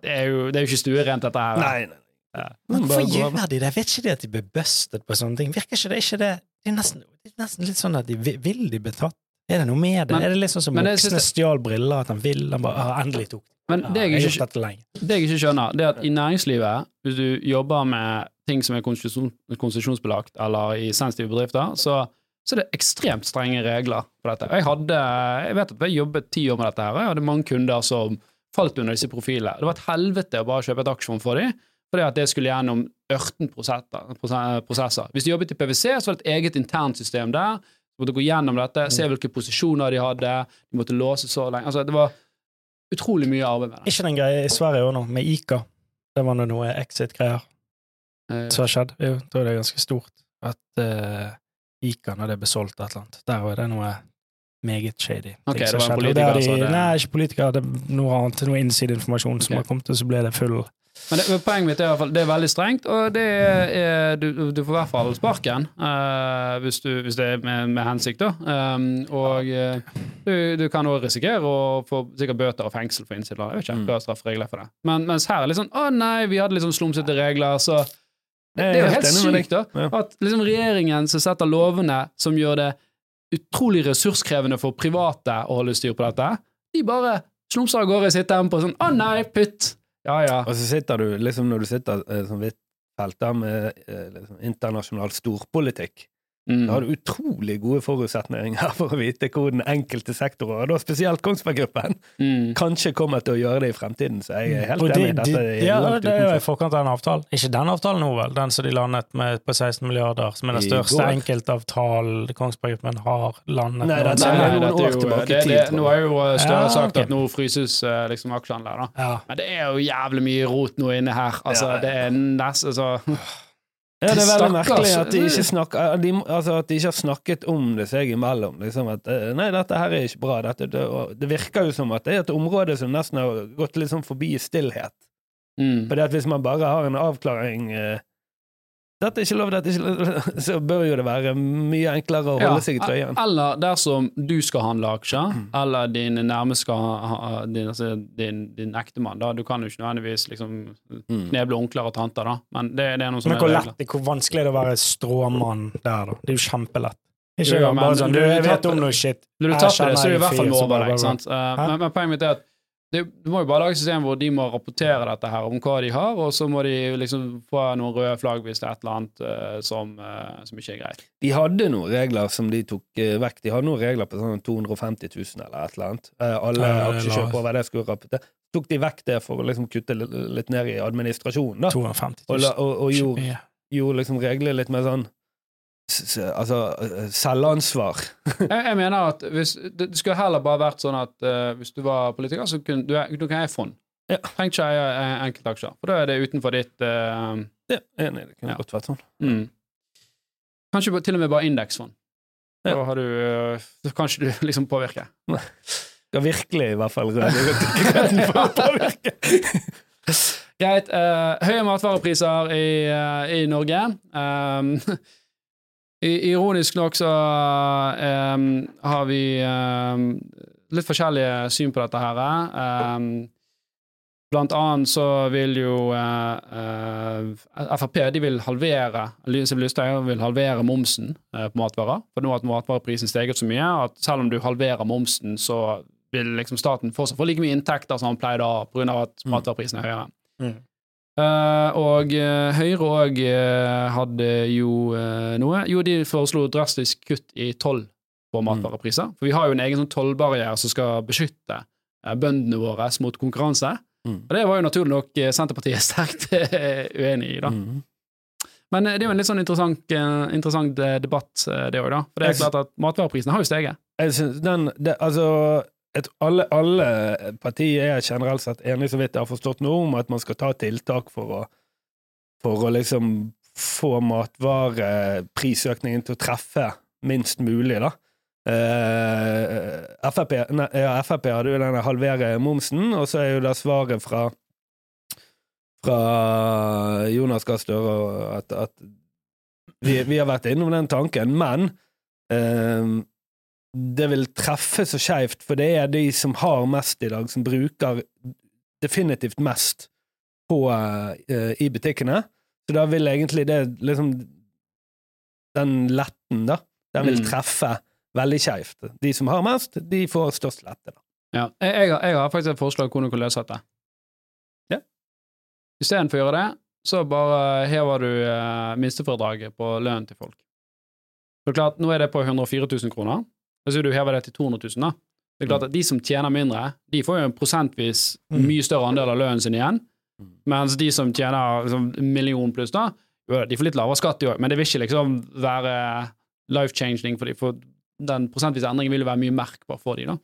det, er jo, det er jo ikke stuerent, dette her. Nei, nei. Men hvorfor gjør de det? Vet ikke de at de blir busted på sånne ting? Virker ikke det? Ikke det? Det er nesten, det er nesten litt sånn at de vil de bli tatt? Er det noe med det? Men- er det litt sånn som voksne synes stjal briller, at han vil? Han bare ah, endelig tok det. Men det jeg, ikke, det jeg ikke skjønner, det er at i næringslivet, hvis du jobber med ting som er konsesjon- konsesjonsbelagt, eller i sensitive bedrifter, så, så er det ekstremt strenge regler på dette. Jeg hadde, jeg vet at jeg jobbet ti år med dette her, og jeg hadde mange kunder som falt under disse profilene. Det var et helvete å bare kjøpe et aksjefond for dem, fordi at det skulle gjennom 18 prosesser. prosesser. Hvis de jobbet i PwC, så var det et eget internt system der. Måtte gå gjennom dette, se hvilke posisjoner de hadde, de måtte låse så lenge. Altså, det var utrolig mye arbeid med det. Ikke den greia i Sverige òg nå, med Ica. Det var nå noe exit-greier Eh, som har skjedd. Jo, jeg tror det er ganske stort. At uh, Ica, når det ble solgt et eller annet, der var det noe meget shady. Okay, det var en politiker, de, altså? det- Nei, ikke politiker, det er noe annet, noe innsideinformasjon som okay. har kommet, og så ble det full Men, det, poenget mitt er i hvert fall det er veldig strengt, og det er, du, du får i hvert fall sparken Uh, hvis, du, hvis det er med, med hensikt. da. Um, og eh, du, du kan òg risikere å få sikkert bøter og fengsel for innsider. Jeg vet ikke Mm. hva er strafferegler for det. Men, mens her er det litt sånn å nei, vi hadde litt sånn slumsete regler, så det, det er jo helt sykt, da. Ja. At liksom regjeringen som setter lovene som gjør det utrolig ressurskrevende for private å holde styr på dette, de bare slumser av gårde i sitt tempo sånn å nei, putt. Ja ja. Og så sitter du, liksom når du sitter eh, som Huitfeldt der med eh, liksom, internasjonal storpolitikk, Mm. da har du utrolig gode forutsetninger for å vite hvor den enkelte sektoren, og da spesielt Kongsberg Gruppen, Mm. kanskje kommer til å gjøre det i fremtiden. Så jeg er helt Og enig. de- Dette de- er ja, langt det er jo i forkant av den avtalen. Ikke den avtalen nå, vel? Den som de landet med på 16 milliarder, som er den største enkeltavtalen Kongsberg Gruppen har landet. Nei, det er noen dette er år jo, tilbake i tid, det, nå har jo uh, Støre Ja, sagt okay. at nå fryses uh, liksom aksjehandler, da. Ja. Men det er jo jævlig mye rot nå inne her. Altså, Ja. det er nesten så Ja, det er veldig merkelig at de ikke snakker de, altså at de ikke har snakket om det seg imellom. Liksom at eh, Nei, dette her er ikke bra. Dette, det, det virker jo som at det er et område som nesten har gått litt sånn forbi stillhet. mm. For hvis man bare har en avklaring eh, Dette er ikke lov, dette er ikke lov, så bør jo det være mye enklere å holde Ja, seg i trøyen. Eller dersom du skal handle aksjer, Mm. eller din nærmeste skal ha, din, altså, din, din ektemann, da. Du kan jo ikke nødvendigvis liksom Mm. kneble onkler og tanter, da. Men det, det er noe som Men er hvor, lett, hvor vanskelig er det å være stråmann der, da? Det er jo kjempelett. Ikke Jo, men bare sånn, du, du jeg vet om noe shit. Når du tapper det, så er det i hvert fall over deg. Uh, men, men poenget mitt er at det, du må jo bare lage et system hvor de må rapportere dette her om hva de har, og så må de liksom få noen røde flagg hvis det er et eller annet uh, som, uh, som ikke er greit. De hadde noen regler som de tok uh, vekk. De hadde noen regler på sånn 250 000 eller et eller annet. Alle Ja, det er aksjekjøp over det skulle rapportere. Tok de vekk det for å liksom kutte litt, ned i administrasjonen, da. 250 Og, 000. la, og, og gjorde, gjorde liksom reglene litt mer sånn Altså eh, selvansvar. Jeg, jeg mener at hvis, det skulle heller bare vært sånn at uh, hvis du var politiker, så kunne du, du kan eie fond. Ja. Trenger ikke eie enkeltaksjer, for da er det utenfor ditt uh, Ja, enig. Det kunne Ja. godt vært sånn. mm. Kanskje til og med bare indeksfond. Ja. Da har du uh, Da kan ikke du liksom påvirke. Skal virkelig i hvert fall røde rødt for å påvirke. Greit. høye matvarepriser i, i Norge. Um, ironisk nok så um, har vi um, litt forskjellige syn på dette her. Um, blant annet så vil jo uh, uh, Frp de vil halvere Lysthaug vil halvere momsen uh, på matvarer. For nå har matvareprisen steget så mye at selv om du halverer momsen, så vil liksom staten fortsatt få like mye inntekter som han pleide å ha pga. at Mm. matvareprisen er høyere. Mm. Eh, og uh, Høyre òg hadde jo eh, noe Jo, de foreslo drastisk kutt i toll på matvarepriser. For vi har jo en egen sånn tollbarriere som skal beskytte eh, bøndene våre mot konkurranse. Mm. Og det var jo naturlig nok eh, Senterpartiet sterkt eh, uenig i, da. Mm. Men eh, det er jo en litt sånn interessant, eh, interessant eh, debatt, eh, det òg, da. For det er klart at matvareprisene har jo steget. Jeg synes den, det, altså, alle, alle partier er generelt sett enige, så vidt jeg har forstått noe, om at man skal ta tiltak for å, for å liksom få matvareprisøkningen til å treffe minst mulig, da. Uh, Frp, nei, ja, Frp hadde jo denne halvere momsen, og så er jo da svaret fra fra Jonas Gahr Støre at, at vi, vi har vært innom den tanken, men eh, det vil treffe så skeivt, for det er de som har mest i dag, som bruker definitivt mest på, uh, i butikkene. Så da vil egentlig det liksom Den letten, da, den vil Mm. treffe veldig skeivt. De som har mest, de får størst lette, da. Ja. Jeg, jeg, har, jeg har faktisk et forslag hvordan du kan løse dette. Ja. Istedenfor å gjøre det, så bare hever du uh, minstefradraget på lønnen til folk. Så klart, Nå er det på 104 000 kroner. Sier du hever det til 200 000. da. Det er klart at De som tjener mindre, de får jo en prosentvis Mm. mye større andel av lønnen sin igjen. Mm. Mens de som tjener liksom, million pluss, da, de får litt lavere skatt, i år. Men det vil ikke liksom være life-changing, for, de, for den prosentvise endringen vil jo være mye merkbar for de da.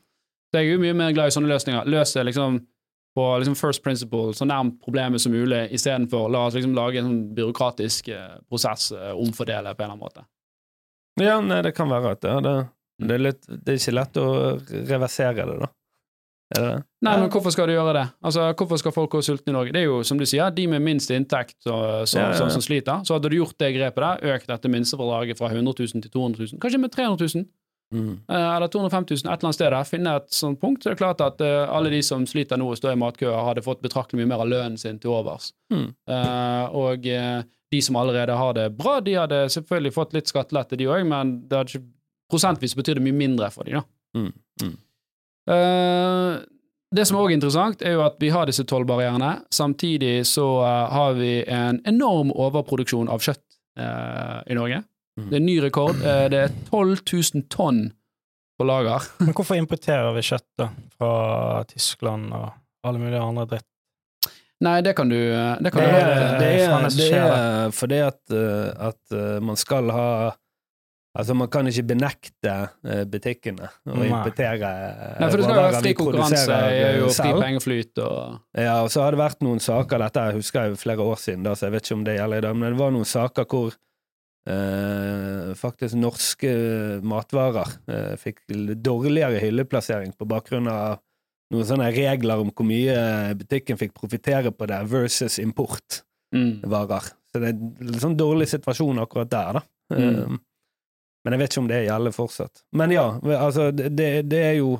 Så jeg er jo mye mer glad i sånne løsninger. Løs det liksom på liksom first principle, så nærmt problemet som mulig, istedenfor la oss liksom lage en sånn byråkratisk eh, prosess, eh, omfordele på en eller annen måte. Ja, nei, det kan være at det, er det, det, er, litt, det er ikke lett å reversere det, da. Er det det? Nei, men hvorfor skal du gjøre det? Altså, Hvorfor skal folk gå sultne i Norge? Det er jo, som du sier, de med minst inntekt og, så, Ja, ja, ja. Sånn, som sliter. Så hadde du gjort det grepet der, økt dette minstefradraget fra 100 000 til 200 000, kanskje med 300 000, Mm. eh, eller 205 000, et eller annet sted der, finne et sånt punkt, så er det klart at uh, alle de som sliter nå og står i matkøer, hadde fått betraktelig mye mer av lønnen sin til overs. Mm. Uh, og uh, de som allerede har det bra, de hadde selvfølgelig fått litt skattelette, de òg, men det hadde ikke, prosentvis betyr det mye mindre for dem, da. Mm. Mm. Uh, det som er interessant, er jo at vi har disse tollbarrierene. Samtidig så uh, har vi en enorm overproduksjon av kjøtt uh, i Norge. Mm. Det er en ny rekord. Det er 12 000 tonn på lager. Men hvorfor importerer vi kjøtt da, fra Tyskland og alle mulige andre dritt? Nei, det kan du Det kan Det du er, ha. det er, det det er fordi at, at man skal ha Altså, man kan ikke benekte eh, butikkene og importere eh, Nei, for det skal jo være fri konkurranse eh, jo fri pengeflyt og Ja, og så har det vært noen saker, dette jeg husker jeg flere år siden, da, så jeg vet ikke om det gjelder i dag, men det var noen saker hvor eh, faktisk norske matvarer eh, fikk dårligere hylleplassering på bakgrunn av noen sånne regler om hvor mye butikken fikk profitere på det versus importvarer. mm. Så det er en sånn dårlig situasjon akkurat der, da. Mm. Eh, men jeg vet ikke om det gjelder fortsatt. Men ja, altså, det, det- er jo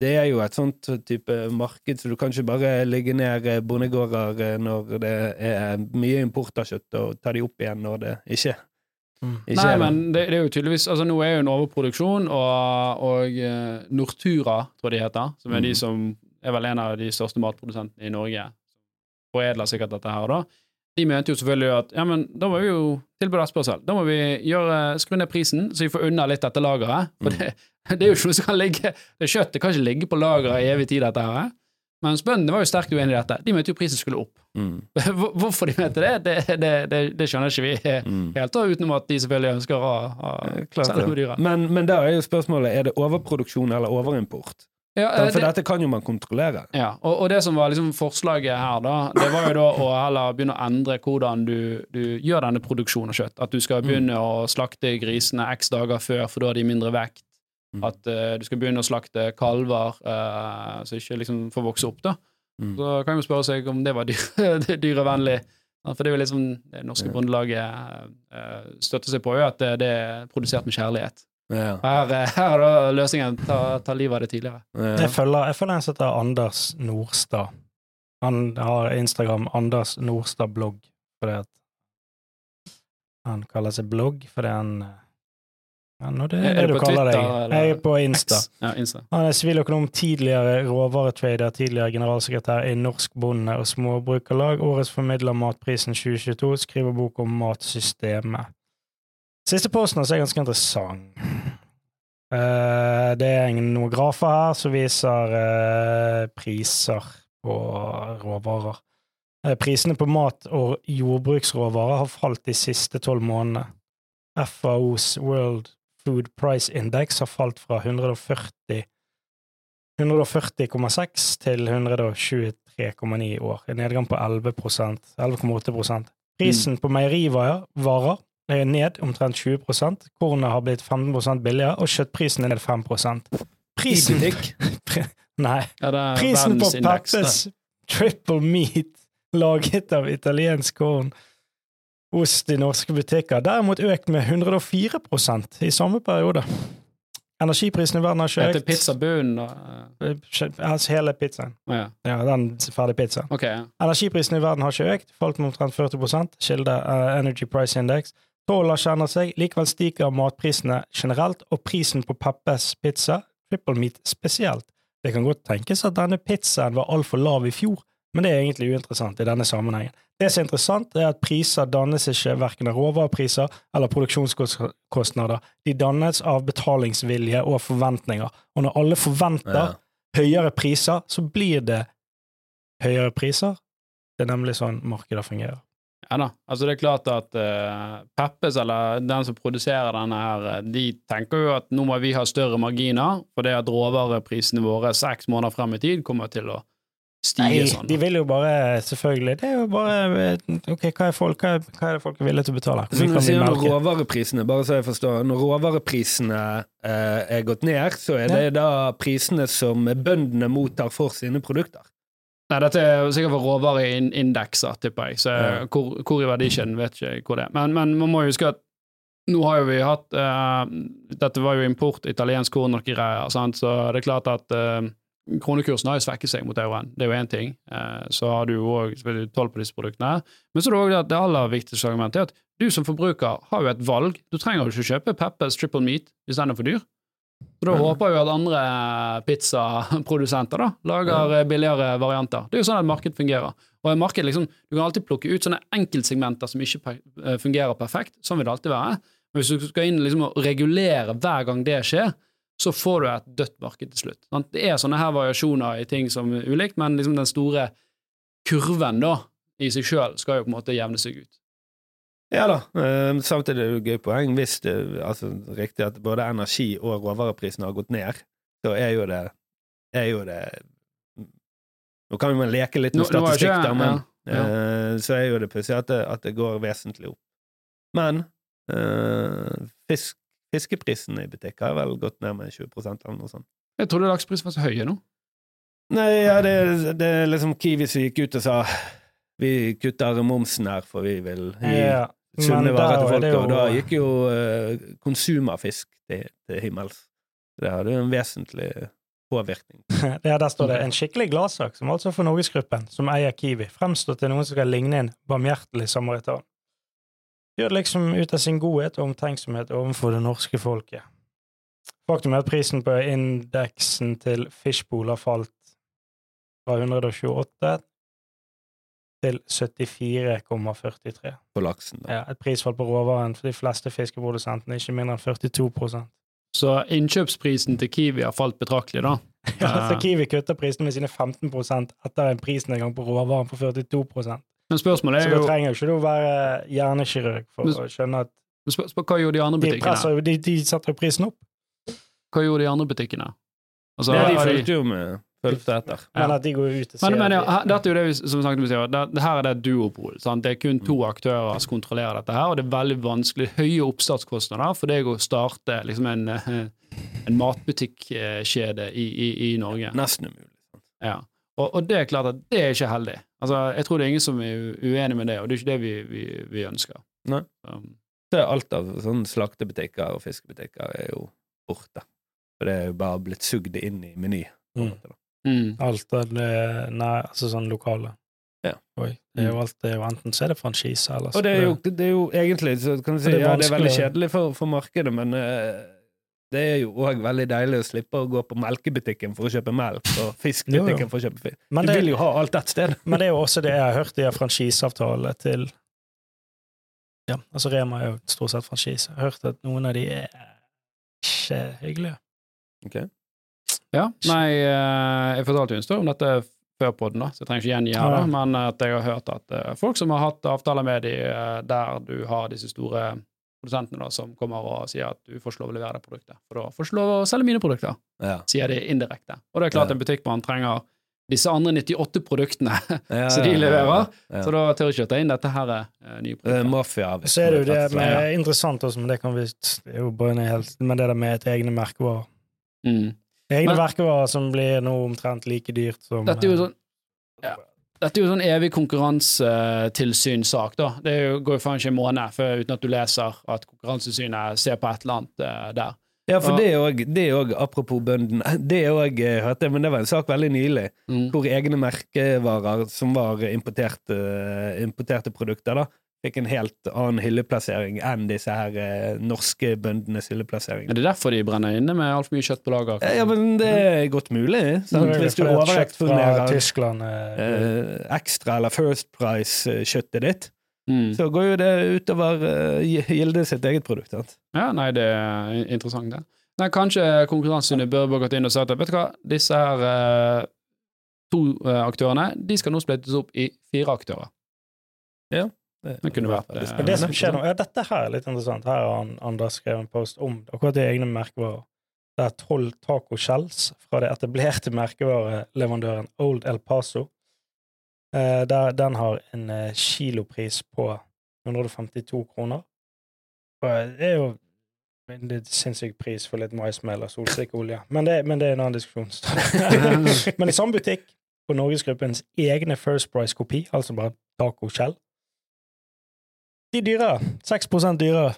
det er jo et sånt type marked, så du kan ikke bare ligge ned eh, bondegårder eh, når det er mye import av kjøtt, og ta de opp igjen når det ikke, Mm. ikke Nei, er men det, det er jo tydeligvis Altså, nå er jo en overproduksjon, og, og eh, Nortura, tror jeg de heter, som er de Mhm. som er vel en av de største matprodusentene i Norge, foredler sikkert dette her, da. De mente jo selvfølgelig at ja, men da må vi jo tilby etterspørsel. Da må vi gjøre, skru ned prisen, så vi får unna litt dette lageret. For Mm. det, det er jo ikke noe som kan ligge Det Kjøttet kan ikke ligge på lageret i evig tid, dette her. Mens bøndene var jo sterkt uenig i dette. De mente jo prisen skulle opp. Mm, Hvorfor de mente det, det, det, det, det skjønner ikke vi mm. helt, da, utenom at de selvfølgelig ønsker å Eh, selge dyra. Men, men der er jo spørsmålet er det overproduksjon eller overimport. Ja, det, For dette kan jo man kontrollere. ja, og, og det som var liksom forslaget her, da, det var jo da å heller begynne å endre hvordan du, du gjør denne produksjonen av kjøtt. At du skal begynne å slakte grisene x dager før, for da har de mindre vekt. Mm. At uh, du skal begynne å slakte kalver, uh, så ikke liksom får vokse opp, da. Mm. Så kan man spørre seg om det var dyre, dyrevennlig. For det er jo liksom det norske bondelaget uh, støtter seg på, jo at det, det er produsert med kjærlighet. Ja. Her, eh, her er løsningen ta, ta livet av det tidligere. Ja. Jeg følger, jeg følger en som heter Anders Nordstad. Han har Instagram Anders Nordstad blogg, fordi at Han kaller seg blogg fordi han ja, nå det er, Er det det du på kaller Twitter, deg. eller? Jeg er på Insta. Ja, Insta. Han er siviløkonom, tidligere råvaretrader, tidligere generalsekretær i Norsk Bonde- og Småbrukerlag, årets formidler Matprisen 2022, skriver bok om matsystemet. Siste posten er ganske interessant. Uh, det er ingen- noen grafer her som viser uh, priser på råvarer. Uh, Prisene på mat og jordbruksråvarer har falt de siste tolv månedene. FAOs World Food Price Index har falt fra 140 140,6 til 123,9 i år, en nedgang på 11% 11,8% Prisen på meierivarer varer er ned omtrent 20 kornet har blitt 15 billigere, og kjøttprisen er ned 5 Prisen. Nei. Ja, er Prisen på. Peppes triple meat laget av italiensk korn ost i norske butikker, derimot økt med 104 i samme periode. Energiprisene i verden har ikke Heter økt. pizza bunnen, da? Altså hele pizzaen. Oh, ja. Ja, den ferdige pizzaen. Okay, ja. Energiprisene i verden har ikke økt, falt med omtrent 40 Kilde uh, Energy Price Index. Tollen kjenner seg, likevel stiger matprisene generelt, og prisen på Peppes pizza, triple meat spesielt. Det kan godt tenkes at denne pizzaen var altfor lav i fjor, men det er egentlig uinteressant i denne sammenhengen. Det som er interessant, er at priser dannes ikke verken av råvarepriser eller produksjonskostnader. De dannes av betalingsvilje og forventninger. Og når alle forventer Ja. høyere priser, så blir det høyere priser. Det er nemlig sånn markedet fungerer. Ja da. Altså det er klart at uh, Peppes, eller den som produserer denne her, eh, de tenker jo at nå må vi ha større marginer, for det at råvareprisene våre seks måneder frem i tid kommer til å stige Nei, sånn. de vil jo bare, selvfølgelig Det er jo bare eh, Ok, hva er folk, hva er, hva er det folk er villige til å betale? Sånn, Så kan du vi når råvareprisene, bare så jeg forstår, når råvareprisene eh, er gått ned, så er det da prisene som bøndene mottar for sine produkter. Nei, dette er sikkert for råvareindekser, tipper jeg, så Ja. hvor, hvor i verdikjeden vet ikke hvor det er. Men, men man må jo huske at nå har jo vi hatt uh, Dette var jo import, italiensk korn og greier, sant? så det er klart at uh, kronekursen har jo svekket seg mot euroen. Det er jo én ting. Uh, så har du òg toll på disse produktene. Men så er det òg det aller viktigste argumentet er at du som forbruker har jo et valg. Du trenger jo ikke kjøpe Peppers triple meat hvis den er for dyr. Så da håper vi at andre pizzaprodusenter da, lager eh, billigere varianter. Det er jo sånn et marked fungerer. Og et marked liksom, Du kan alltid plukke ut sånne enkeltsegmenter som ikke per- eh, fungerer perfekt. Sånn vil det alltid være. Men hvis du skal inn liksom og regulere hver gang det skjer, så får du et dødt marked til slutt. Sant? Det er sånne her variasjoner i ting som er ulikt, men liksom den store kurven da, i seg sjøl skal jo på en måte jevne seg ut. Ja da, eh, samtidig er det jo gøy poeng. Hvis det altså, riktig at både energi- og råvareprisene har gått ned, så er jo det, er jo det Nå kan man leke litt med statistikk, da, men ja, ja. eh, så er jo det pussig at, at det går vesentlig opp. Men uh, fisk, fiskeprisene i butikker har vel gått ned med 20% eller noe sånt. Jeg trodde lakseprisen var så høy nå. Nei, ja, det, det er liksom Kiwi som gikk ut og sa vi kutter momsen her, for vi vil gi Ja, sunne men varer til folk, og da gikk jo uh, konsum av fisk til, til himmels. Det hadde jo en vesentlig påvirkning. Ja, der står det en skikkelig gladsak, som altså for Norgesgruppen, som eier Kiwi, fremstår til noen som skal ligne en barmhjertelig samaritan. Gjør det liksom ut av sin godhet og omtenksomhet overfor det norske folket. Faktum er at prisen på indeksen til Fishpool har falt fra 128 til 74,43. På laksen. Da. Ja, et prisfall på råvaren for de fleste fiskeprodusentene, ikke mindre enn 42% Så innkjøpsprisen til Kiwi har falt betraktelig, da. Ja, så Kiwi kutter prisene med sine 15% etter en prisnedgang på råvaren på 42% Men spørsmålet Så er da trenger jo ikke du å være hjernekirurg for Men- å skjønne at spør, spør, Hva gjorde de andre de, butikkene? presser, de, de setter jo prisen opp, Hva gjorde de andre butikkene? Altså, Ja, de fulgte jo med fulgte etter. Ja. men at de går ut og sier Men, men ja, dette er jo det vi som om det, det her er det et duopol. Sant? Det er kun to aktører som kontrollerer dette her, og det er veldig vanskelig. Høye oppstartskostnader for deg å starte liksom en, eh, en matbutikkjede i, i, i Norge. Nesten umulig. Ja. Og, og det er klart at det er ikke heldig. Altså, jeg tror det er ingen som er uenig med det, og det er ikke det vi, vi, vi ønsker. Nei. Så, Så alt av sånn slaktebutikker og fiskebutikker er jo borte. For det er jo bare blitt sugd inn i Meny. Mm. Mm. alt av det Nei, altså sånn lokale. Ja. Oi. Det er jo alt det er jo enten så er det franchise, eller så Og det er jo, det er jo egentlig så kan du si, det er ja, det er veldig kjedelig for, for markedet, men uh, det er jo òg veldig deilig å slippe å gå på melkebutikken for å kjøpe melk, og jo. for å kjøpe fisk. Men Du det- vil jo ha alt ett sted. Men det er jo også det jeg har hørt, de franchiseavtalene til Ja, altså Rema er jo stort sett franchise. Jeg har hørt at noen av de er ikke hyggelige. Ja. Nei, eh, jeg fortalte jo en stund om dette før podden, da, så jeg trenger ikke gjengi her, da, Ja. men at jeg har hørt at eh, folk som har hatt avtaler med de eh, der du har disse store produsentene da, som kommer og sier at du får ikke lov å levere det produktet, for da får du ikke lov å selge mine produkter, Ja. sier de indirekte. Og det er klart Ja. en butikkmann trenger disse andre 98 produktene Ja, som de ja, ja, leverer, ja. så da tør ikke å ta inn dette her nye Det produktet. Mafia. Så er det jo det med interessant også, men det kan vi jo bare helt, Men det der med et egne merkevarer. Mm. Egne verkevarer som blir nå omtrent like dyrt som Dette er jo eh, sånn ja. Dette er jo sånn evig konkurransetilsynssak, da. Det jo, går jo faen ikke en måned før, uten at du leser at Konkurransetilsynet ser på et eller annet eh, der. Ja, for det er òg, apropos bøndene, det er òg hørte jeg, men det var en sak veldig nylig, Mm. hvor egne merkevarer som var importerte, importerte produkter, da, fikk en helt annen hylleplassering enn disse her eh, norske bøndenes hylleplassering. Er det derfor de brenner inne med altfor mye kjøtt på lager? Ja, men det er godt mulig. Sant? Hvis du overeksponerer eh, eh, ekstra eller First Price-kjøttet ditt, Mm. så går jo det utover uh, Gilde sitt eget produkt. Sant? Ja, nei, det er interessant, det. Nei, kanskje Konkurransetilsynet bør gått inn og sagt at vet du hva, disse her eh, to eh, aktørene de skal nå splittes opp i fire aktører. Det kunne vært, det. Men det som skjer nå, ja, Dette her er litt interessant. Her har Anders skrevet en post om akkurat de egne merkevarer. Det er tolv taco shells fra det etablerte merkevareleverandøren Old El Paso. Eh, der, den har en eh, kilopris på 152 kroner. Og det er jo en litt sinnssyk pris for litt maismel og solsikkeolje, men det, men det er en annen diskusjon. men i samme butikk, på Norgesgruppens egne First Price-kopi, altså bare taco shell, de er dyrere. 6 dyrere.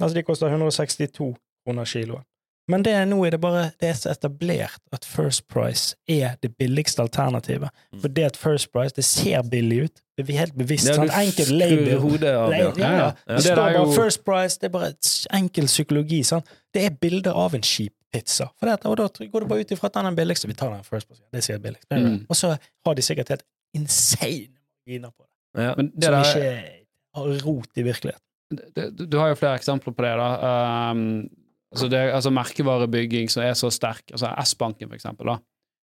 Altså, de koster 162 kroner kiloen. Men det, er nå er det bare det er så etablert at First Price er det billigste alternativet. Mm. For det at First Price, det ser billig ut. Det er helt bevisst. Ja, enkelt Enkel label. hodet av, ja. ja, ja. Ja, Det det står bare jo- First Price, det er bare enkel psykologi. Sant? Det er bilder av en kjip pizza. For det, og da går det bare ut ifra at den er den billigste. Vi tar den First Price. Det er sikkert billigst. Mm. Og så har de sikkert helt insane marginer på det, Ja. Men det som der, ikke rot i virkeligheten. du, du har jo flere eksempler på det, da. Um, altså, det, altså merkevarebygging som er så sterk, altså S-banken for eksempel, da.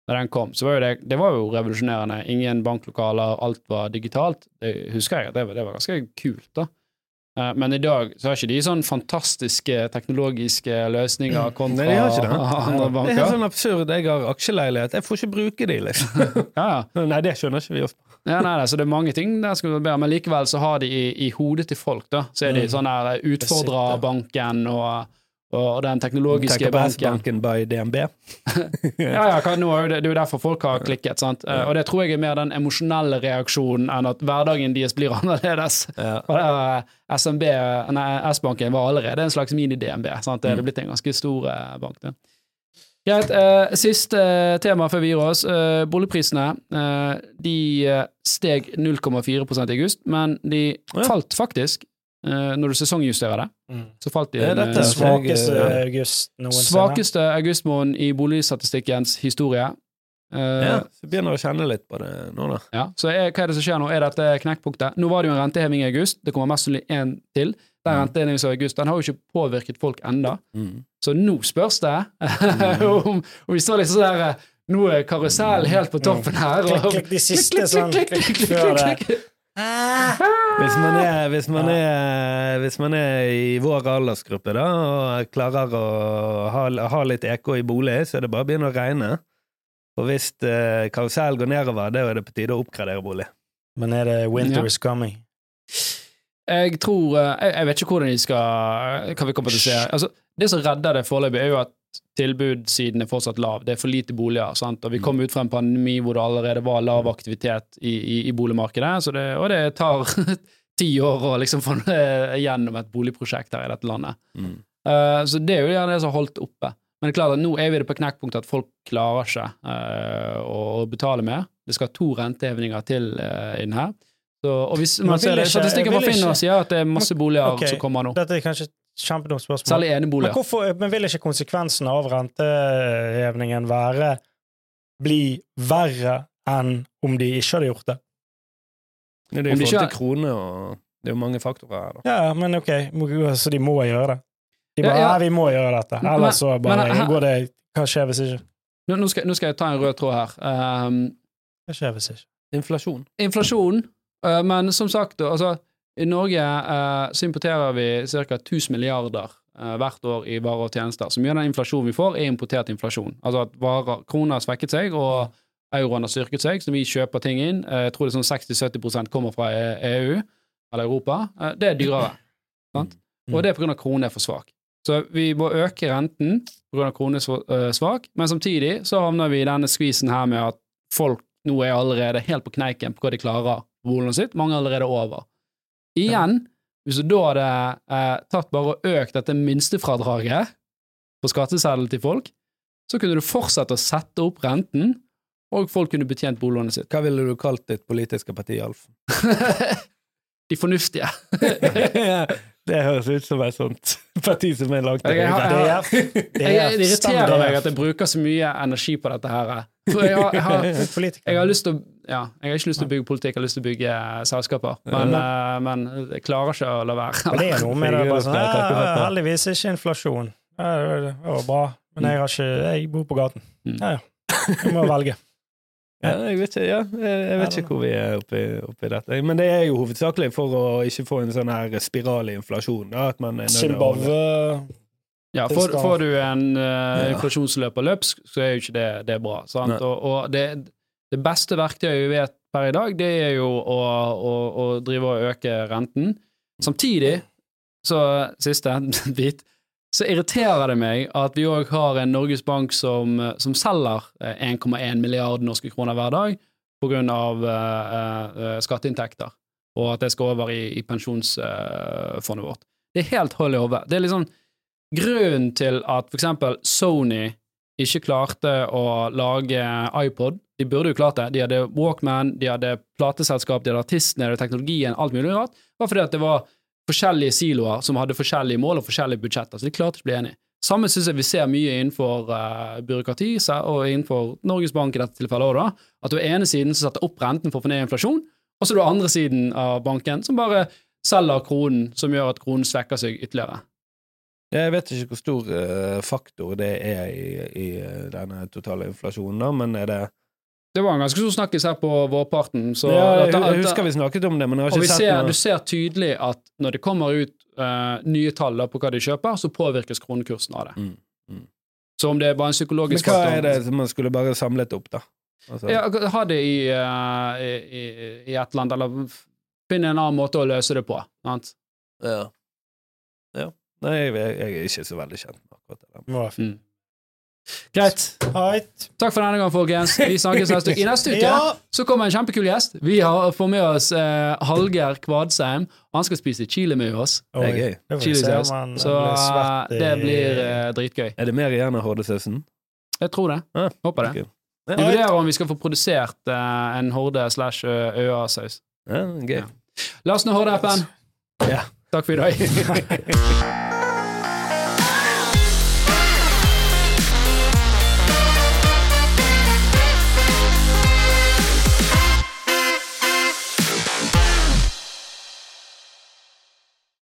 Når den kom, så var jo det, det var jo revolusjonerende. Ingen banklokaler, alt var digitalt. Det husker jeg, det var, det var ganske kult, da. Eh, Men i dag så har ikke de sånn fantastiske teknologiske løsninger kontra Nei, de har ikke det. andre Det er helt sånn absurd. Jeg har aksjeleilighet. Jeg får ikke bruke de, liksom. Ja, ja. Nei, det skjønner ikke vi ofte. Ja, nei, nei, så det er mange ting der skal bedre, men likevel så har de i, i hodet til folk, da, så er de Mm. sånn der utfordrerbanken utfordrer banken og, og, den teknologiske banken. Tenker på banken. S-banken by DNB. Ja, ja, nå det, det er jo derfor folk har klikket, sant. Eh, Og det tror jeg er mer den emosjonelle reaksjonen enn at hverdagen deres blir annerledes. Ja. Og eh, SMB, nei, S-banken var allerede en slags mini-DNB, sant. Det er blitt en ganske stor eh, bank, det. Greit. Eh, siste eh, tema før vi gir oss. Eh, boligprisene eh, de eh, steg 0,4 i august, men de Ja. falt faktisk. Eh, når du sesongjusterer det, så falt de Det er dette Svakeste august noensinne. svakeste augustmåneden i boligstatistikkens historie. Ja, så begynner å kjenne litt på det nå, da. ja, så er, hva er det som skjer nå? Er dette knekkpunktet? Nå var det jo en renteheving i august, det kommer mest sannsynlig en til. Den Mm. rentehevingen i august den har jo ikke påvirket folk enda. Mm. Så nå spørs det om, om vi står litt sånn der eh, Nå er karusellen helt på toppen her. Og- klikk, de siste sånn. Hvis man, er, hvis, man er, hvis man er i vår aldersgruppe da, og klarer å ha, ha litt EK i bolig, så er det bare å begynne å regne. Og hvis eh, karusellen går nedover, da er det på tide å oppgradere bolig. Men er det winter is coming? Jeg tror eh, jeg, jeg vet ikke hvordan de skal Hva vi kommer til å se. Altså, det som redder det foreløpig, er jo at tilbudssiden er fortsatt lav. Det er for lite boliger. Sant? Og vi kom ut fra en pandemi hvor det allerede var lav aktivitet i, i, i boligmarkedet, så det, og det tar ti år å liksom få gjennom et boligprosjekt her i dette landet. Mm. Uh, så det er jo gjerne det som har holdt oppe. Men det er klart at nå er vi det på knekkpunktet at folk klarer ikke uh, å betale mer. Det skal to rentehevinger til uh, inn her. Så, og hvis man ser det, ikke- Statistikken fra Finn sier at det er masse boliger okay, som kommer nå. Dette er kanskje et kjempedumt spørsmål. Særlig Men, hvorfor, men vil ikke konsekvensen av rentehevingen være bli verre enn om de ikke hadde gjort det? Det er jo de forhold ikke- til kroner, og det er jo mange faktorer her. da. Ja, men ok, så de må gjøre det. De bare, Ja, ja. vi må gjøre dette. Ellers så bare men går det Hva skjer hvis ikke? Nå, nå, skal, nå skal jeg ta en rød tråd her. Um, Hva skjer hvis ikke? Inflasjon. Inflasjon, men som sagt, altså, i Norge eh, så importerer vi ca. 1000 milliarder eh, hvert år i varer og tjenester. Så mye av den inflasjonen vi får, er importert inflasjon. Altså at varer, kroner har svekket seg, og euroen har styrket seg, så vi kjøper ting inn. Eh, jeg tror det er sånn 60-70% kommer fra E- EU, eller Europa. Eh, det er dyrere. Sant? Og det er pga. kronen er for svak. Så vi må øke renten pga. kronen er så eh, svak, men samtidig så havner vi i denne skvisen her med at folk nå er allerede helt på kneiken på hva de klarer på sitt. Mange er allerede over. Igjen, hvis du da hadde eh, tatt bare og økt dette minstefradraget på skatteseddelen til folk, så kunne du fortsette å sette opp renten, og folk kunne betjent boliglånet sitt. Hva ville du kalt ditt politiske parti, Alf? De fornuftige. det høres ut som et sånt parti som er langt Jeg ja, Det jeg er, har- det Jeg, er det irriterer meg at jeg bruker så mye energi på dette her. For jeg har, jeg har, jeg har lyst til å ja, jeg har ikke lyst til å bygge politikk, jeg har lyst til å bygge eh, selskaper. Men, eh, men jeg klarer ikke å la være. Det er noe med det. Bare sånn, Jeg ja, heldigvis ikke inflasjon. Det var bra, men jeg, har ikke, jeg bor på gaten. Mm. Ja, ja. Jeg må velge. Ja, jeg vet ikke, ja, jeg, vet ikke hvor vi er oppi, oppi dette. Men det er jo hovedsakelig for å ikke få en sånn her spiral i inflasjon. Da, at man er Zimbabwe Ja, får, får du en uh, inflasjon som løpsk, så er jo ikke det, det er bra. Sant? Og, og det, det beste verktøyet vi vet per i dag, det er jo å, å, å drive og øke renten. Samtidig, så siste bit, så irriterer det meg at vi òg har en Norges Bank som, som selger eh, 1,1 milliard norske kroner hver dag av eh, eh, skatteinntekter, og at det skal over i, i pensjonsfondet vårt. Det er helt hold i hodet. Det er liksom grunnen til at for eksempel Sony ikke klarte å lage iPod. De burde jo klart det. De hadde Walkman, de hadde plateselskap, de hadde artistene, de hadde teknologien, alt mulig rart. Bare fordi at det var forskjellige siloer som hadde forskjellige mål og forskjellige budsjetter, så de klarte ikke å bli enige. Samme syns jeg vi ser mye innenfor uh, byråkrati og innenfor Norges Bank i dette tilfellet òg. At du er ene siden som setter opp renten for å få ned inflasjon, og så er du andre siden av banken som bare selger kronen, som gjør at kronen svekker seg ytterligere. Jeg vet ikke hvor stor eh, faktor det er i, i eh, denne totale inflasjonen, da, men er det Det var en ganske stor snakkis her på vårparten. Så ja, jeg, at- jeg husker vi snakket om det, men jeg har og vi ikke sett ser, noe du ser tydelig at når det kommer ut uh, nye tall på hva de kjøper, så påvirkes kronekursen av det. Mm, mm. Så om det var en psykologisk Men hva faktor er det som man skulle bare samlet opp, da? Altså, Ja, ha det i, uh, i, i, i et land, eller finne en annen måte å løse det på. Sant? ja. ja. Nei, jeg, jeg er ikke så veldig kjent med akkurat det. Mm. Greit. Heit. Takk for denne gang, folkens. Vi snakkes neste uke. I neste uke Ja. så kommer en kjempekul gjest. Vi har, får med oss eh, Hallgeir Kvadsheim. Han skal spise chili med oss. Det er gøy. Da får se Chilisaus. Så blir eh, det blir eh, dritgøy. Er det mer igjen av Hordesausen? Jeg tror det. Ah, Håper det. ok. Vi vurderer om vi skal få produsert eh, en horde slash øa-saus. Ja, gøy. Last ned Horde-appen. Ja. Takk for i dag.